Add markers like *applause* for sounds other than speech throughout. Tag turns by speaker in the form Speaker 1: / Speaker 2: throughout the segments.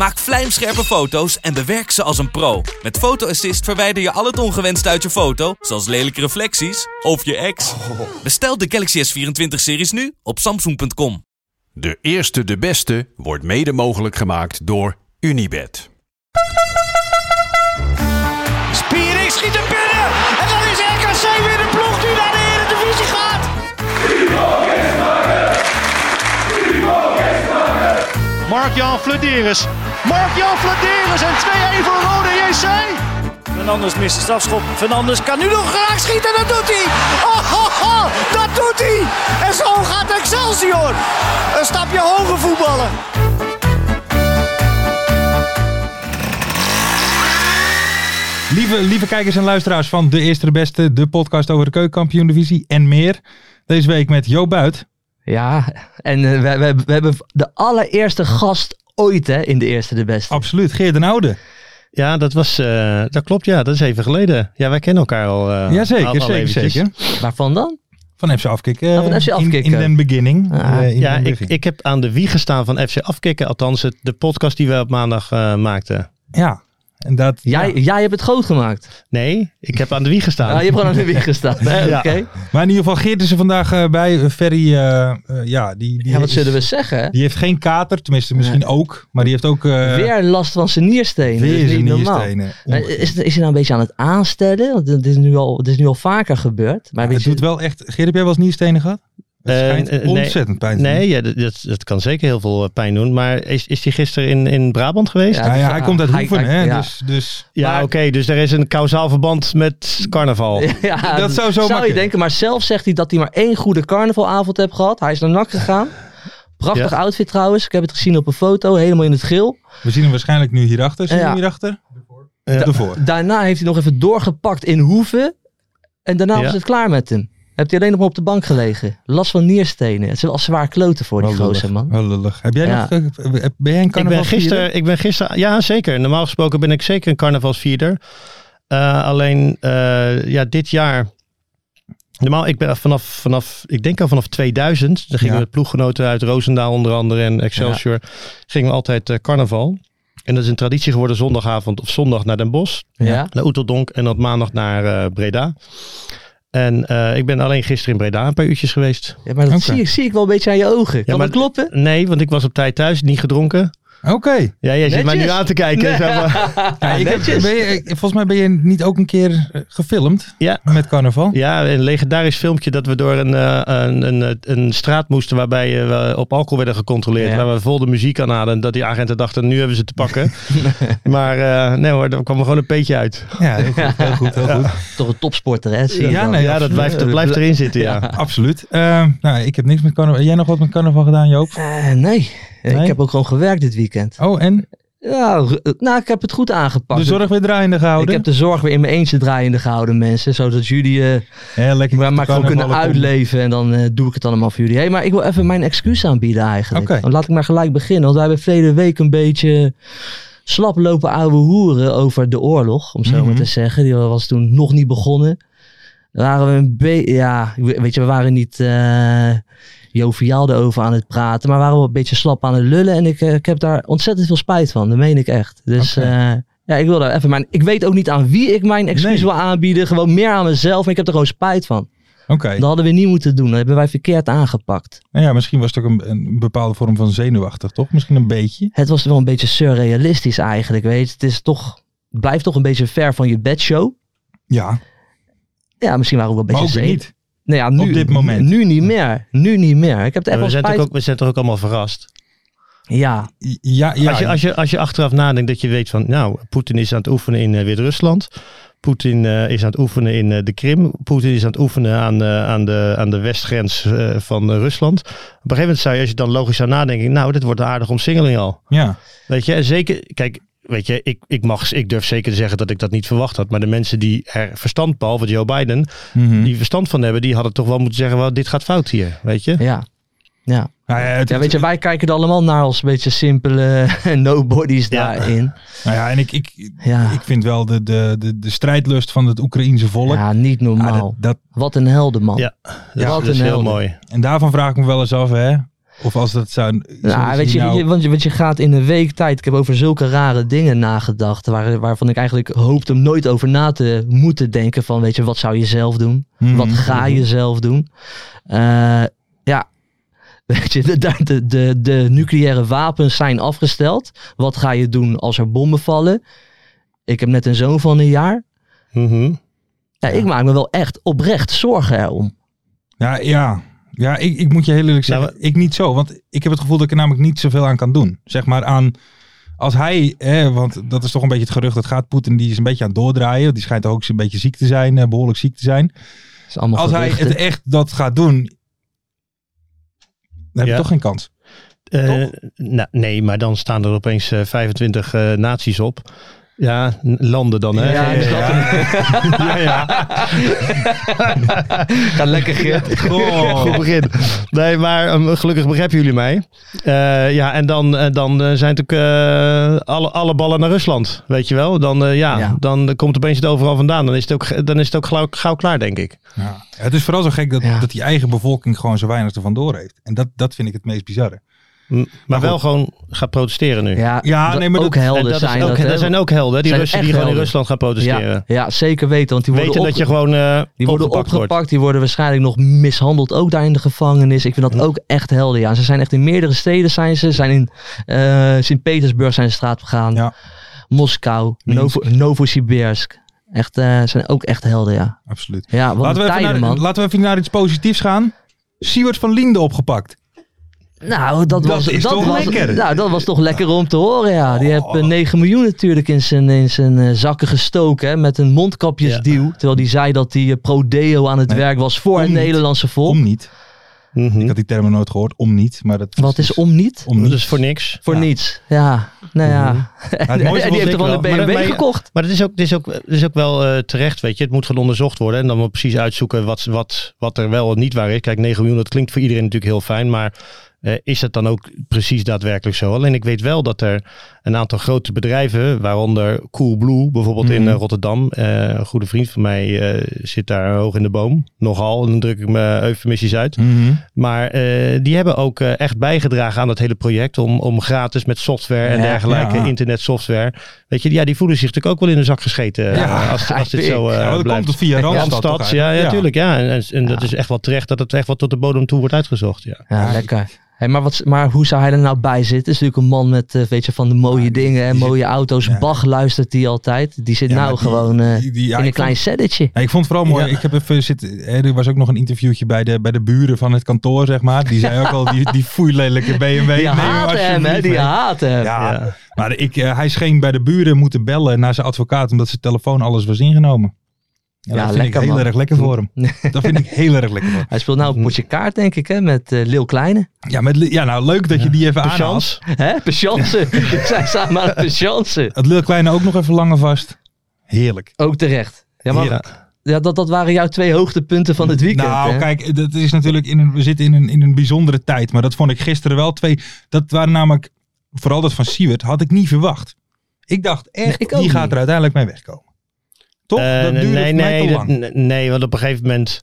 Speaker 1: Maak vlijmscherpe foto's en bewerk ze als een pro. Met Photo Assist verwijder je al het ongewenst uit je foto, zoals lelijke reflecties of je ex. Bestel de Galaxy S24-series nu op samsung.com.
Speaker 2: De eerste, de beste wordt mede mogelijk gemaakt door Unibed.
Speaker 3: Spiering schiet hem binnen. En dan is RKC weer de ploeg die naar de Eredivisie gaat. Mark-Jan Flederis. Mark-Jan Flederis en 2-1 voor Rode JC. Fernandes mist de strafschop. Fernandes kan nu nog graag schieten. Dat doet hij. Oh, oh, oh, dat doet hij. En zo gaat Excelsior. Een stapje hoger voetballen.
Speaker 4: Lieve, lieve kijkers en luisteraars van De Eerste de Beste, de podcast over de keukenkampioen-divisie en meer. Deze week met Jo Buit.
Speaker 5: Ja, en eh, we, we, we hebben de allereerste gast ooit hè, in de eerste de beste.
Speaker 4: Absoluut, Geert den Oude.
Speaker 6: Ja, dat was, eh, dat klopt ja, dat is even geleden. Ja, wij kennen elkaar al. eh, al- al
Speaker 4: zeker,
Speaker 6: eventjes.
Speaker 4: zeker.
Speaker 5: Waarvan dan?
Speaker 4: Van FC Afkikken.
Speaker 5: Van FC
Speaker 4: in- In,
Speaker 5: Afkikken.
Speaker 4: den beginning.
Speaker 5: Ah.
Speaker 4: eh, in
Speaker 6: Ja,
Speaker 4: den
Speaker 6: ik, ik heb aan de wieg gestaan van FC Afkikken, althans het, de podcast die we op maandag eh, maakten.
Speaker 4: ja, en dat...
Speaker 5: Jij,
Speaker 4: ja.
Speaker 5: jij hebt het groot gemaakt.
Speaker 6: Nee, ik heb aan de wieg gestaan.
Speaker 5: Ah, je hebt gewoon aan de wieg gestaan. *laughs* hè?
Speaker 6: Ja.
Speaker 5: Oké.
Speaker 4: Maar in ieder geval, Geert is er vandaag eh, bij. Eh, Ferry, eh, eh, ja, die, die,
Speaker 5: Ja, wat
Speaker 4: is-
Speaker 5: zullen we zeggen?
Speaker 4: die heeft geen kater, tenminste misschien ook. Maar die heeft ook... eh,
Speaker 5: Weer last van zijn nierstenen.
Speaker 4: weer
Speaker 5: dat is
Speaker 4: zijn nierstenen.
Speaker 5: Is, is hij nou een beetje aan het aanstellen? Want het is nu al, het is nu al vaker gebeurd. Maar
Speaker 4: Het
Speaker 5: je,
Speaker 4: doet wel echt... Geert, heb jij wel eens nierstenen gehad? Het
Speaker 6: Eh,
Speaker 4: schijnt
Speaker 6: eh, nee.
Speaker 4: ontzettend pijn te doen.
Speaker 6: Nee, ja, dat, dat, kan zeker heel veel eh, pijn doen. Maar is, is hij gisteren in, in Brabant geweest?
Speaker 5: Ja,
Speaker 6: Ja,
Speaker 4: ja, hij komt uit Hoeven,
Speaker 5: hij-
Speaker 4: hè?
Speaker 5: ja.
Speaker 4: Dus, dus
Speaker 5: maar-
Speaker 6: oké, dus er is een kausaal verband met carnaval. *laughs*
Speaker 5: ja,
Speaker 4: Dat zou zo
Speaker 5: zou je
Speaker 4: makkelijk.
Speaker 5: denken. Maar zelf zegt hij dat hij maar één goede carnavalavond heeft gehad. Hij is naar NAC gegaan. Prachtig
Speaker 6: Ja.
Speaker 5: outfit trouwens. Ik heb het gezien op een foto. Helemaal in het geel.
Speaker 4: we zien hem waarschijnlijk nu hierachter. Zie je
Speaker 5: Ja.
Speaker 4: hem hierachter?
Speaker 6: Ja.
Speaker 5: Daarna heeft hij nog even doorgepakt in Hoeven. En daarna
Speaker 6: Ja.
Speaker 5: was het klaar met hem. Heeft hij alleen nog maar op de bank gelegen. Last van nierstenen. Het is wel zwaar kloten voor die gozer, man.
Speaker 4: wel lullig. Heb jij
Speaker 5: Ja.
Speaker 4: nog... eh, heb- Ben jij een
Speaker 6: Ik
Speaker 4: carnaval
Speaker 6: ben, gisteren, ik ben gisteren, ja zeker. Normaal gesproken ben ik zeker een carnavalsvierder. Eh, alleen uh, ja, dit jaar. Normaal, ik ben vanaf, vanaf, ik denk al vanaf 2000. Dan gingen
Speaker 4: Ja.
Speaker 6: we met ploeggenoten uit Roosendaal onder andere en Excelsior. Gingen we altijd uh, carnaval. En dat is een traditie geworden zondagavond of zondag naar Den Bosch.
Speaker 5: Ja.
Speaker 6: Naar Oeteldonk en dan maandag naar uh, Breda. En uh, ik ben alleen gisteren in Breda een paar uurtjes geweest.
Speaker 5: ja maar dat zie, ik, zie ik wel een beetje aan je ogen. Kan
Speaker 6: Ja, maar-
Speaker 5: dat kloppen?
Speaker 6: Nee, want ik was op tijd thuis, niet gedronken.
Speaker 4: Oké.
Speaker 6: Ja, jij zit mij nu aan te kijken.
Speaker 5: Nee.
Speaker 6: zeg maar.
Speaker 4: Ja, ik heb, ben je- volgens mij ben je niet ook een keer eh, gefilmd
Speaker 6: Ja.
Speaker 4: met carnaval.
Speaker 6: Ja, een legendarisch filmpje dat we door een, eh, een, een, een straat moesten waarbij eh, we op alcohol werden gecontroleerd.
Speaker 5: Ja.
Speaker 6: Waar we vol de muziek aan hadden. En dat die agenten dachten, nu hebben ze te pakken. *laughs* maar eh, nee hoor, daar kwam er gewoon een beetje uit.
Speaker 4: Ja, heel goed. Heel goed, heel goed.
Speaker 5: Toch een topsporter, hè? Zie
Speaker 4: Ja, nee,
Speaker 6: ja, dat blijft, dat blijft erin zitten, ja.
Speaker 4: Absoluut. Nou, ik heb niks met carnaval. Jij nog wat met carnaval gedaan, Joop?
Speaker 5: Eh, nee.
Speaker 4: Nee?
Speaker 5: ik heb ook gewoon gewerkt dit weekend.
Speaker 4: Oh, en
Speaker 5: Ja, ru- nou, ik heb het goed aangepakt.
Speaker 4: de zorg weer draaiende
Speaker 5: ik
Speaker 4: gehouden?
Speaker 5: heb de zorg weer in mijn eentje draaiende gehouden, mensen. Zodat jullie eh,
Speaker 4: Ja, lekker
Speaker 5: maar, gewoon kunnen uitleven. En dan eh, doe ik het allemaal voor jullie. Hey, maar ik wil even mijn excuus aanbieden eigenlijk.
Speaker 4: Oké.
Speaker 5: Dan laat ik maar gelijk beginnen. Want wij hebben verleden week een beetje slap lopen ouwe hoeren over de oorlog. Om zo
Speaker 4: Mhm.
Speaker 5: maar te zeggen. Die was toen nog niet begonnen. Waren we een beetje... Ja, weet je, we waren niet... eh joviaal erover aan het praten, maar waren we een beetje slap aan het lullen. En ik, eh, ik heb daar ontzettend veel spijt van. Dat meen ik echt. Dus eh, ja, ik wil daar even mijn. Ik weet ook niet aan wie ik mijn excuus
Speaker 4: Nee.
Speaker 5: wil aanbieden. Gewoon meer aan mezelf. Maar ik heb er gewoon spijt van.
Speaker 4: Oké.
Speaker 5: Dat hadden we niet moeten doen. Dat hebben wij verkeerd aangepakt.
Speaker 4: Nou ja, misschien was het ook een, een bepaalde vorm van zenuwachtig, toch? Misschien een beetje.
Speaker 5: Het was wel een beetje surrealistisch eigenlijk. Weet je. Het is toch. Blijft toch een beetje ver van je bedshow.
Speaker 4: Ja,
Speaker 5: Ja, misschien waren we wel een
Speaker 4: maar
Speaker 5: beetje
Speaker 4: ook
Speaker 5: zenuw-
Speaker 4: niet.
Speaker 5: Nou ja, nu,
Speaker 4: Op dit moment.
Speaker 5: Nu niet meer. Nu niet meer. Ik heb er echt
Speaker 6: we, zijn
Speaker 5: spijt.
Speaker 6: ook, we zijn toch ook allemaal verrast.
Speaker 5: Ja,
Speaker 4: Ja, ja.
Speaker 6: als, je, als, je, als je achteraf nadenkt dat je weet van, nou, Poetin is aan het oefenen in eh, Wit-Rusland. Poetin eh, is aan het oefenen in eh, de Krim. Poetin is aan het oefenen aan, de aan, de, aan de westgrens eh, van Rusland. Op een gegeven moment zou je, als je dan logisch zou nadenken, nou, dit wordt een aardige omsingeling al.
Speaker 4: ja.
Speaker 6: Weet je, en zeker, kijk, weet je, ik, ik, mag, ik durf zeker te zeggen dat ik dat niet verwacht had. Maar de mensen die er verstand, behalve Joe Biden,
Speaker 4: Mhm.
Speaker 6: die verstand van hebben, die hadden toch wel moeten zeggen, wel, dit gaat fout hier, weet je.
Speaker 5: ja. Ja.
Speaker 4: Nou ja, het-
Speaker 5: Ja, weet je, wij kijken er allemaal naar als een beetje simpele *laughs* nobodies
Speaker 6: Ja.
Speaker 5: daarin.
Speaker 4: nou ja, en ik, ik,
Speaker 5: Ja.
Speaker 4: ik vind wel de, de, de, de strijdlust van het Oekraïense volk.
Speaker 5: Ja, niet
Speaker 4: ah,
Speaker 5: normaal.
Speaker 4: dat, dat,
Speaker 5: Wat een helden, man.
Speaker 6: Ja, dat, is-
Speaker 5: wat
Speaker 6: dat is
Speaker 5: een
Speaker 6: heel mooi.
Speaker 4: en daarvan vraag ik me wel eens af, hè. Of als dat zou...
Speaker 5: Nou, weet je,
Speaker 4: nou-
Speaker 5: je- want, je, want je gaat in een week tijd. Ik heb over zulke rare dingen nagedacht. Waar, waarvan ik eigenlijk hoopte om nooit over na te moeten denken. Van, weet je, wat zou je zelf doen?
Speaker 4: Mhm.
Speaker 5: Wat ga je zelf doen? Eh, ja, *laughs* weet je, de, de, de, de nucleaire wapens zijn afgesteld. Wat ga je doen als er bommen vallen? Ik heb net een zoon van een jaar.
Speaker 6: Mhm.
Speaker 5: Ja, Ik maak me wel echt oprecht zorgen erom.
Speaker 4: Ja, ja. Ja ik, ik moet je heel eerlijk zeggen,
Speaker 6: Nou,
Speaker 4: ik niet zo. Want ik heb het gevoel dat ik er namelijk niet zoveel aan kan doen. Zeg maar aan, als hij, hè, want dat is toch een beetje het gerucht dat gaat, Poetin die is een beetje aan het doordraaien. Die schijnt ook eens een beetje ziek te zijn, eh, behoorlijk ziek te zijn.
Speaker 5: Is allemaal
Speaker 4: Als hij het echt dat gaat doen, dan heb je
Speaker 6: Ja.
Speaker 4: toch geen kans.
Speaker 6: Eh, nou, nee, maar dan staan er opeens eh, 25 eh, naties op. Ja, landen dan, hè?
Speaker 5: Ja, dus dat- *laughs*
Speaker 6: ja, ja. *laughs*
Speaker 5: Ga lekker, Geert.
Speaker 6: Goed begin. Nee, maar ehm, gelukkig begrijpen jullie mij. Eh, ja, en dan, eh, dan eh, zijn natuurlijk eh, alle, alle ballen naar Rusland, weet je wel. Dan, eh, ja,
Speaker 5: Ja.
Speaker 6: dan komt opeens het overal vandaan. Dan is het ook, dan is het ook gauw, gauw klaar, denk ik.
Speaker 4: Ja. Het is vooral zo gek dat,
Speaker 5: Ja.
Speaker 4: dat die eigen bevolking gewoon zo weinig ervan door heeft. En dat, dat vind ik het meest bizarre.
Speaker 6: Maar, wel gewoon gaat protesteren nu.
Speaker 5: Ja,
Speaker 4: Ja, nee, maar
Speaker 5: ook
Speaker 4: dat-
Speaker 6: En
Speaker 5: helden
Speaker 6: dat
Speaker 5: zijn
Speaker 6: ook,
Speaker 5: dat.
Speaker 6: er zijn ook helden, die
Speaker 5: Zijn
Speaker 6: Russen die gewoon in. Rusland gaan protesteren.
Speaker 5: ja, ja, zeker weten. Want die worden,
Speaker 6: Weten
Speaker 5: op,
Speaker 6: dat je gewoon eh
Speaker 5: die worden
Speaker 6: opgepakt.
Speaker 5: Die worden waarschijnlijk nog mishandeld. Ook daar in de gevangenis. Ik vind dat ook echt helden. Ja. Ze zijn echt in meerdere steden. Zijn ze zijn in eh, Sint-Petersburg zijn de straat gegaan.
Speaker 4: Ja.
Speaker 5: Moskou. Novo, Novosibirsk. Echt, eh, zijn ook echt helden, ja.
Speaker 4: Absoluut.
Speaker 5: Ja,
Speaker 4: Laten we, even naar,
Speaker 5: man.
Speaker 4: laten we even naar iets positiefs gaan. Siewert van Liende opgepakt.
Speaker 5: Nou, dat,
Speaker 4: Dat
Speaker 5: was,
Speaker 4: is
Speaker 5: dat
Speaker 4: toch
Speaker 5: was,
Speaker 4: lekker?
Speaker 5: Nou, dat was toch lekker om te horen, ja. Die
Speaker 4: Oh.
Speaker 5: heeft eh, 9 miljoen natuurlijk in zijn, in zijn eh, zakken gestoken. Hè, met een mondkapjesdeal. Terwijl hij zei dat hij eh, pro-deo aan het
Speaker 4: Nee,
Speaker 5: werk was voor
Speaker 4: om
Speaker 5: het
Speaker 4: niet.
Speaker 5: Nederlandse volk.
Speaker 4: Om niet.
Speaker 6: Mhm.
Speaker 4: Ik had die termen nooit gehoord. Om niet. Maar dat
Speaker 5: Wat is om niet?
Speaker 4: Om niet.
Speaker 6: Dat is voor niks.
Speaker 5: Voor
Speaker 4: Ja.
Speaker 5: niets. Ja, nou ja. *laughs* En
Speaker 4: mooiste
Speaker 5: die heeft er wel een BMW
Speaker 6: maar-
Speaker 5: gekocht.
Speaker 6: Maar het is ook, het is ook, het is ook wel eh, terecht, weet je. Het moet gewoon onderzocht worden. En dan moet precies uitzoeken wat, wat, wat er wel en niet waar is. Kijk, 9 miljoen, dat klinkt voor iedereen natuurlijk heel fijn. Maar eh, is dat dan ook precies daadwerkelijk zo? Alleen ik weet wel dat er een aantal grote bedrijven, waaronder Coolblue bijvoorbeeld in
Speaker 4: Mhm.
Speaker 6: eh, Rotterdam. eh, een goede vriend van mij zit daar hoog in de boom. Nogal, en dan druk ik me eufemistisch uit.
Speaker 4: Mhm.
Speaker 6: Maar die hebben ook echt bijgedragen aan dat hele project om, om gratis met software en
Speaker 5: Ja,
Speaker 6: dergelijke
Speaker 4: ja.
Speaker 6: internetsoftware. Weet je, ja, die voelen zich natuurlijk ook wel in de zak gescheten
Speaker 4: Ja,
Speaker 6: als, als dit zo
Speaker 4: Ja, dat
Speaker 6: blijft.
Speaker 4: komt het via Randstad.
Speaker 6: Ja, ja,
Speaker 4: eigenlijk?
Speaker 6: tuurlijk. Ja. En, en, en dat is echt wel terecht dat het echt wel tot de bodem toe wordt uitgezocht. Ja.
Speaker 5: Ja, lekker. Hey, maar, wat, maar hoe zou hij er nou bij zitten? Is natuurlijk een man met, eh, weet je, van de mooie
Speaker 4: Ja,
Speaker 5: dingen en
Speaker 4: zit-
Speaker 5: mooie auto's.
Speaker 4: Ja.
Speaker 5: Bach luistert die altijd. Die zit
Speaker 4: Ja,
Speaker 5: nou
Speaker 4: die-
Speaker 5: gewoon eh,
Speaker 4: die- die- ja,
Speaker 5: in een klein.
Speaker 4: Ja, ik vond het vooral mooi. Ik heb even zitten. Er was ook nog een interviewtje bij de, bij de buren van het kantoor, zeg maar. Die zei ook al, die, die foeilelijke BMW.
Speaker 5: Die
Speaker 4: neem hem
Speaker 5: hè? Die haten hem.
Speaker 4: Ja,
Speaker 6: Ja.
Speaker 4: maar ik, eh, hij scheen bij de buren moeten bellen naar zijn advocaat omdat zijn telefoon alles was ingenomen. Ja,
Speaker 5: Ja,
Speaker 4: dat vind
Speaker 5: lekker,
Speaker 4: ik heel
Speaker 5: man.
Speaker 4: erg lekker voor hem. *laughs* Dat vind ik heel erg lekker voor hem.
Speaker 5: Hij speelt nou een potje kaart, denk ik, hè, met eh Leeuw Kleine.
Speaker 4: Ja, met, ja, nou leuk dat je die even aanhaalt.
Speaker 5: Hè? Patience. Die zijn samen aan patience.
Speaker 4: Het Lil Kleine ook nog even langer vast. Heerlijk.
Speaker 5: Ook terecht. Ja, maar
Speaker 6: Ja.
Speaker 5: ja, dat, dat waren jouw twee hoogtepunten van het weekend.
Speaker 4: nou,
Speaker 5: hè?
Speaker 4: kijk, dat is natuurlijk in een, we zitten in een, in een bijzondere tijd. Maar dat vond ik gisteren wel twee. Dat waren namelijk, vooral dat van Siewert, had ik niet verwacht. Ik dacht echt,
Speaker 5: Nee, ik
Speaker 4: die gaat
Speaker 5: niet.
Speaker 4: er uiteindelijk mee wegkomen. Toch?
Speaker 6: Eh,
Speaker 4: dat duurde
Speaker 6: nee, nee,
Speaker 4: te lang.
Speaker 6: nee, want op een gegeven moment.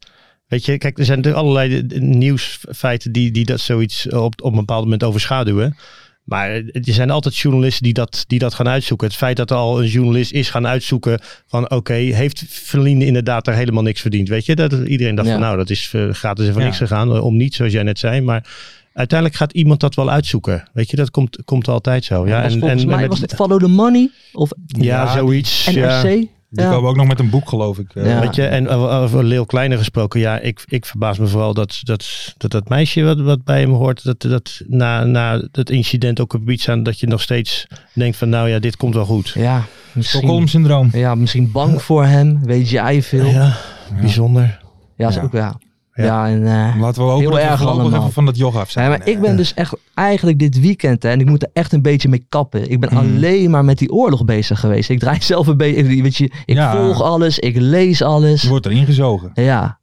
Speaker 6: Weet je, kijk, er zijn natuurlijk allerlei eh, nieuwsfeiten die, die dat zoiets op, op een bepaald moment overschaduwen. Maar er zijn altijd journalisten die dat, die dat gaan uitzoeken. Het feit dat er al een journalist is gaan uitzoeken van oké, heeft Verlinde inderdaad er helemaal niks verdiend? Weet je, dat iedereen dacht
Speaker 5: Ja.
Speaker 6: van nou, dat is eh, gratis en
Speaker 4: Ja.
Speaker 6: niks gegaan. eh, Om niet, zoals jij net zei. Maar uiteindelijk gaat iemand dat wel uitzoeken. Weet je, dat komt, komt altijd zo. Ja,
Speaker 5: was
Speaker 6: en,
Speaker 5: volgens
Speaker 6: en,
Speaker 5: mij
Speaker 6: met-
Speaker 5: was het Follow the Money of
Speaker 6: ja,
Speaker 4: Ja,
Speaker 6: zoiets.
Speaker 5: NRC.
Speaker 4: Die
Speaker 5: Ja.
Speaker 4: komen ook nog met een boek, geloof ik. eh.
Speaker 5: Ja.
Speaker 6: Weet je, en over Leeuw Kleine gesproken, ja, ik, ik verbaas me vooral dat dat, dat, dat meisje wat, wat bij hem hoort, dat, dat na, na het incident ook op iets aan, dat je nog steeds denkt van, nou ja, dit komt wel goed.
Speaker 5: Ja, misschien,
Speaker 4: Stockholm-syndroom.
Speaker 5: ja, misschien bang voor hem. Weet jij veel? Ja,
Speaker 6: Ja, bijzonder.
Speaker 5: is
Speaker 4: Ja.
Speaker 5: ook ja.
Speaker 6: Ja.
Speaker 5: Ja, en eh,
Speaker 4: Laten we ook
Speaker 5: Heel
Speaker 4: nog
Speaker 5: erg allemaal.
Speaker 4: even van dat yoga af
Speaker 5: Ja,
Speaker 4: zijn.
Speaker 5: maar ik ben dus echt eigenlijk dit weekend, hè, en ik moet er echt een beetje mee kappen. Ik ben
Speaker 4: Mm.
Speaker 5: alleen maar met die oorlog bezig geweest. Ik draai *laughs* zelf een beetje, weet je, ik
Speaker 4: Ja.
Speaker 5: volg alles, ik lees alles.
Speaker 4: Je wordt erin gezogen.
Speaker 5: Ja,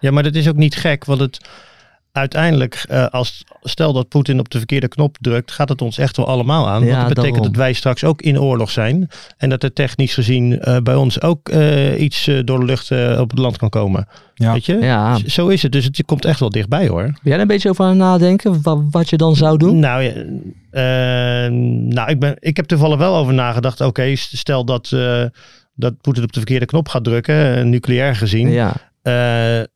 Speaker 6: Ja, maar dat is ook niet gek, want het, uiteindelijk, eh, als, stel dat Poetin op de verkeerde knop drukt, gaat het ons echt wel allemaal aan.
Speaker 5: Ja,
Speaker 6: want dat betekent
Speaker 5: daarom.
Speaker 6: dat wij straks ook in oorlog zijn. En dat er technisch gezien eh, bij ons ook eh, iets door de lucht eh, op het land kan komen.
Speaker 4: Ja.
Speaker 6: Weet je?
Speaker 5: Ja.
Speaker 6: Zo is het. Dus het komt echt wel dichtbij hoor.
Speaker 5: Ben jij er een beetje over aan het nadenken? Wat, wat je dan zou doen?
Speaker 6: Nou, ja, nou ik, ben, ik heb toevallig wel over nagedacht. Oké, stel dat, eh, dat Poetin op de verkeerde knop gaat drukken, nucleair gezien.
Speaker 5: Ja.
Speaker 6: Eh,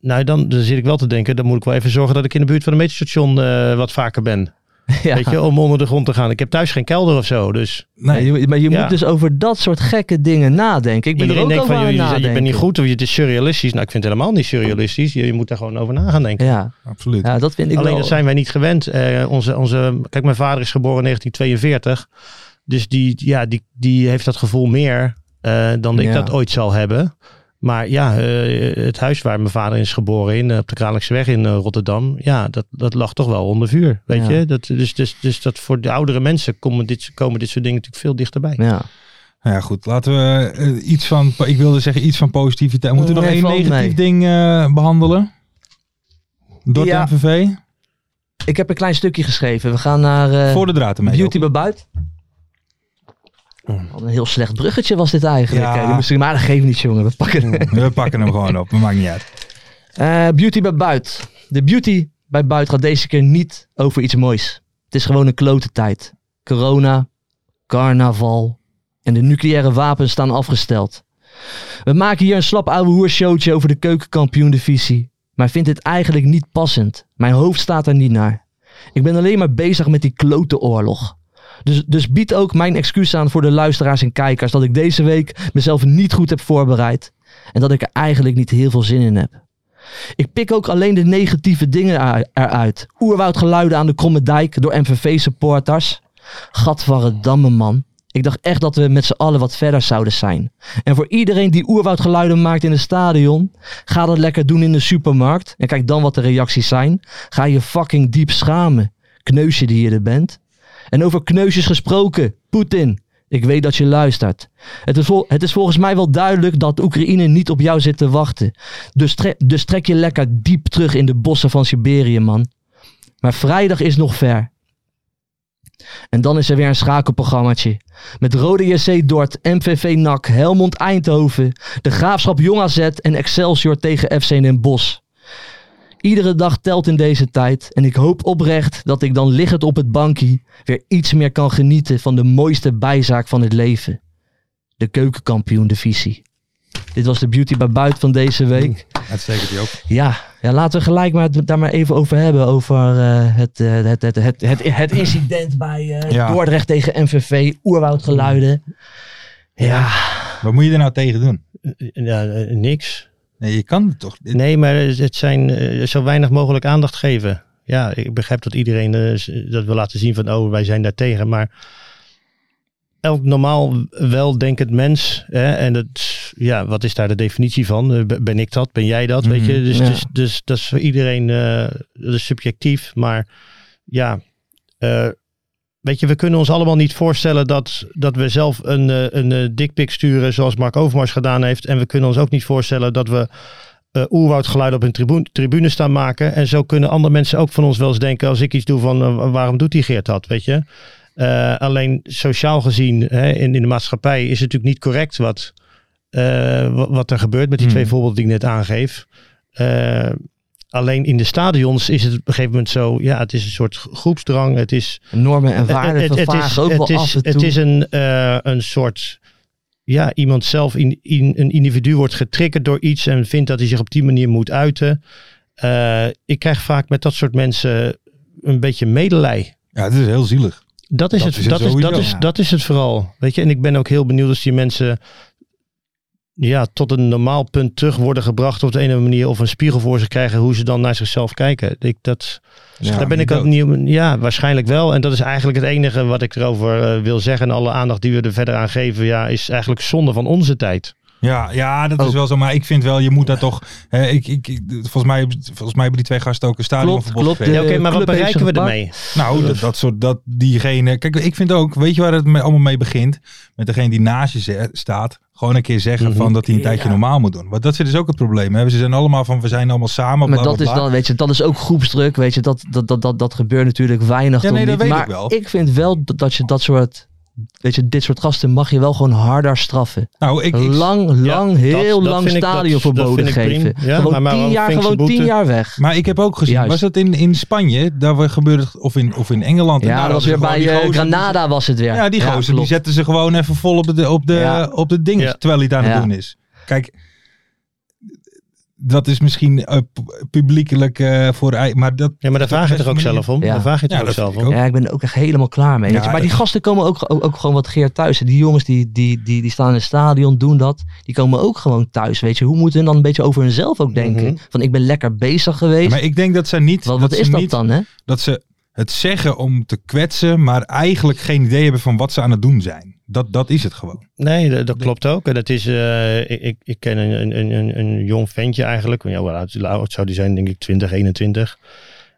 Speaker 6: nou, dan, dan zit ik wel te denken, dan moet ik wel even zorgen dat ik in de buurt van een meterstation eh, wat vaker ben. *laughs*
Speaker 5: ja.
Speaker 6: Weet je, om onder de grond te gaan. Ik heb thuis geen kelder of zo, dus
Speaker 4: Nee,
Speaker 5: maar je
Speaker 6: Ja.
Speaker 5: moet dus over dat soort gekke dingen nadenken. Ik ben
Speaker 6: iedereen
Speaker 5: er ook
Speaker 6: denkt
Speaker 5: over
Speaker 6: van,
Speaker 5: aan
Speaker 6: je, je, je bent niet goed of het is surrealistisch. Nou, ik vind het helemaal niet surrealistisch. Je, je moet daar gewoon over na gaan denken.
Speaker 5: Ja,
Speaker 4: absoluut.
Speaker 5: ja, dat vind ik
Speaker 6: Alleen
Speaker 5: wel.
Speaker 6: dat zijn wij niet gewend. Eh, onze, onze, kijk, mijn vader is geboren in 1942. Dus die, ja, die, die heeft dat gevoel meer eh, dan ik dat ooit zal hebben. Maar ja, eh, het huis waar mijn vader is geboren in, eh, op de Kralingse in eh, Rotterdam. Ja, dat, dat lag toch wel onder vuur. Weet
Speaker 5: Ja.
Speaker 6: je? Dat, dus, dus, dus dat voor de oudere mensen komen dit, komen dit soort dingen natuurlijk veel dichterbij.
Speaker 5: Ja.
Speaker 4: Nou ja, goed. Laten we iets van, ik wilde zeggen iets van positiviteit. Moeten we nog één negatief ding eh, behandelen? Door
Speaker 5: Ja.
Speaker 4: de MVV?
Speaker 5: Ik heb een klein stukje geschreven. We gaan naar eh,
Speaker 4: Voor de draad ermee.
Speaker 5: Beauty bij Buit. Wat Een heel slecht bruggetje was dit eigenlijk.
Speaker 4: Ja.
Speaker 5: Ik maar dat geeft niet, jongen. We pakken. *laughs*
Speaker 4: We pakken hem gewoon op. Dat maakt niet uit.
Speaker 5: Eh, beauty bij Buit. De beauty bij Buit gaat deze keer niet over iets moois. Het is gewoon een klote tijd. Corona, carnaval en de nucleaire wapens staan afgesteld. We maken hier een slap ouwe hoershowtje over de keukenkampioen divisie. Maar vind dit eigenlijk niet passend. Mijn hoofd staat er niet naar. Ik ben alleen maar bezig met die klote oorlog. Dus, dus bied ook mijn excuus aan voor de luisteraars en kijkers dat ik deze week mezelf niet goed heb voorbereid. En dat ik er eigenlijk niet heel veel zin in heb. Ik pik ook alleen de negatieve dingen er- eruit. Oerwoudgeluiden aan de Kromme Dijk door MVV-supporters. Gadverdamme man. Ik dacht echt dat we met z'n allen wat verder zouden zijn. En voor iedereen die oerwoudgeluiden maakt in het stadion, ga dat lekker doen in de supermarkt. En kijk dan wat de reacties zijn. Ga je fucking diep schamen. Kneusje die je er bent. En over kneusjes gesproken, Poetin. Ik weet dat je luistert. Het is, vol- het is volgens mij wel duidelijk dat Oekraïne niet op jou zit te wachten. Dus, tre- dus trek je lekker diep terug in de bossen van Siberië, man. Maar vrijdag is nog ver. En dan is er weer een schakelprogrammaatje. Met Rode JC Dort, MVV NAC, Helmond Eindhoven, de Graafschap Jong AZ en Excelsior tegen FC Den Bosch. Iedere dag telt in deze tijd en ik hoop oprecht dat ik dan liggend op het bankje weer iets meer kan genieten van de mooiste bijzaak van het leven. De keukenkampioen divisie. Dit was de beauty bij buiten van deze week.
Speaker 4: Uitstekend, Joop.
Speaker 5: Ja, ja laten we gelijk maar het daar maar even over hebben. Over eh, het, eh, het, het, het, het, het incident bij eh,
Speaker 4: Ja.
Speaker 5: Dordrecht tegen MVV. Oerwoudgeluiden. Ja,
Speaker 4: Wat moet je er nou tegen doen?
Speaker 6: Ja, niks.
Speaker 4: Nee, je kan het toch.
Speaker 6: Nee, maar het zijn eh, zo weinig mogelijk aandacht geven. Ja, ik begrijp dat iedereen eh, dat wil laten zien van, oh, wij zijn daar tegen. Maar elk normaal weldenkend mens, hè, en dat, ja, wat is daar de definitie van? Eh, Ben ik dat? Ben jij dat? Weet je?
Speaker 4: Mhm,
Speaker 6: Dus,
Speaker 5: ja.
Speaker 6: dus, dus dat is voor iedereen dat is subjectief. Maar ja, weet je, we kunnen ons allemaal niet voorstellen dat, dat we zelf een, eh, een eh, dikpik sturen zoals Mark Overmars gedaan heeft. En we kunnen ons ook niet voorstellen dat we eh oerwoudgeluid op een tribune, tribune staan maken. En zo kunnen andere mensen ook van ons wel eens denken als ik iets doe van waarom doet die Geert dat, weet je. Alleen sociaal gezien hè, in, in de maatschappij is het natuurlijk niet correct wat, wat, wat er gebeurt met die
Speaker 4: Hmm.
Speaker 6: twee voorbeelden die ik net aangeef. Alleen in de stadions is het op een gegeven moment zo, ja, het is een soort groepsdrang. Het is
Speaker 5: normen en waarden
Speaker 6: het, het,
Speaker 5: vervagen
Speaker 6: is,
Speaker 5: ook wel
Speaker 6: het,
Speaker 5: af
Speaker 6: is,
Speaker 5: en toe.
Speaker 6: het is een, eh, een soort, ja, iemand zelf, in, in, een individu wordt getriggerd door iets en vindt dat hij zich op die manier moet uiten. Eh, ik krijg vaak met dat soort mensen een beetje medelij.
Speaker 4: Ja, het is heel zielig.
Speaker 6: Dat is,
Speaker 4: Dat
Speaker 6: het,
Speaker 4: is het
Speaker 6: dat, is, dat, is, dat is het vooral. Weet je, en ik ben ook heel benieuwd als die mensen ja, tot een normaal punt terug worden gebracht op de ene manier of een spiegel voor ze krijgen hoe ze dan naar zichzelf kijken. Ik, dat,
Speaker 4: Ja,
Speaker 6: daar ben ik ook
Speaker 4: niet
Speaker 6: niet. Ja, waarschijnlijk wel. En dat is eigenlijk het enige wat ik erover eh, wil zeggen. En alle aandacht die we er verder aan geven, ja, is eigenlijk zonde van onze tijd.
Speaker 4: Ja, ja, dat is
Speaker 5: Ook.
Speaker 4: wel zo. Maar ik vind wel, je moet daar toch... Hè, ik, ik, volgens, mij, volgens mij hebben die twee gasten ook een
Speaker 5: Klopt,
Speaker 4: stadionverbod
Speaker 5: klopt.
Speaker 4: gekregen.
Speaker 6: Ja, Oké, maar wat bereiken we ermee?
Speaker 4: Nou, dat, dat soort, dat diegene... Kijk, ik vind ook, weet je waar het allemaal mee begint? Met degene die naast je staat. Gewoon een keer zeggen
Speaker 6: Mhm.
Speaker 4: van dat hij een tijdje normaal moet doen. Want dat is dus ook het probleem. Hè? Ze zijn allemaal van, we zijn allemaal samen.
Speaker 5: Maar dat
Speaker 4: bla,
Speaker 5: is dan, weet je, dat is ook groepsdruk. Weet je, dat, dat, dat, dat, dat gebeurt natuurlijk weinig.
Speaker 4: Ja,
Speaker 5: tot
Speaker 4: nee, dat
Speaker 5: niet.
Speaker 4: weet
Speaker 5: maar
Speaker 4: ik wel.
Speaker 5: ik vind wel dat je dat soort, weet je, dit soort gasten mag je wel gewoon harder straffen.
Speaker 4: Nou, ik, ik,
Speaker 5: lang, lang,
Speaker 6: dat-
Speaker 5: heel
Speaker 6: dat
Speaker 5: lang
Speaker 6: dat-
Speaker 5: stadion
Speaker 6: dat
Speaker 5: verboden geven.
Speaker 6: Ja,
Speaker 5: gewoon
Speaker 6: maar- maar
Speaker 5: tien jaar, gewoon tien jaar weg.
Speaker 4: maar ik heb ook gezien,
Speaker 5: Juist.
Speaker 4: was het in, in Spanje? Daar we- gebeurde het, of in, of in Engeland. En
Speaker 5: Ja,
Speaker 4: daar
Speaker 5: dat was weer bij eh,
Speaker 4: gozer
Speaker 5: Granada was het weer.
Speaker 4: Ja, die gozer, die zetten ze gewoon even vol op de, op de,
Speaker 5: Ja.
Speaker 4: op de dingen,
Speaker 6: Ja.
Speaker 4: terwijl hij het aan het
Speaker 5: Ja.
Speaker 4: doen is. Kijk, dat is misschien eh, pu- publiekelijk eh, voor... Maar dat,
Speaker 6: Ja, maar daar vraag je toch ook zelf om?
Speaker 5: Ja.
Speaker 6: Daar vraag je toch
Speaker 4: Ja,
Speaker 6: ook zelf om?
Speaker 5: Ja, ik ben er ook echt helemaal klaar mee. weet
Speaker 4: Ja,
Speaker 5: je. Maar die gasten komen ook, ook, ook gewoon wat Geert thuis. Die jongens die, die, die, die staan in het stadion, doen dat. Die komen ook gewoon thuis, weet je. Hoe moeten hun dan een beetje over hunzelf ook denken?
Speaker 6: Mhm.
Speaker 5: Van ik ben lekker bezig geweest.
Speaker 4: maar ik denk dat ze niet...
Speaker 5: wat is dat
Speaker 4: niet,
Speaker 5: dan, hè?
Speaker 4: Dat ze het zeggen om te kwetsen, maar eigenlijk geen idee hebben van wat ze aan het doen zijn. Dat, dat is het gewoon.
Speaker 6: Nee, dat, dat klopt ook. En dat is, eh, ik, ik, ik ken een, een, een, een jong ventje eigenlijk. Ja, hoe oud, zou die zijn? Denk ik 20, 21.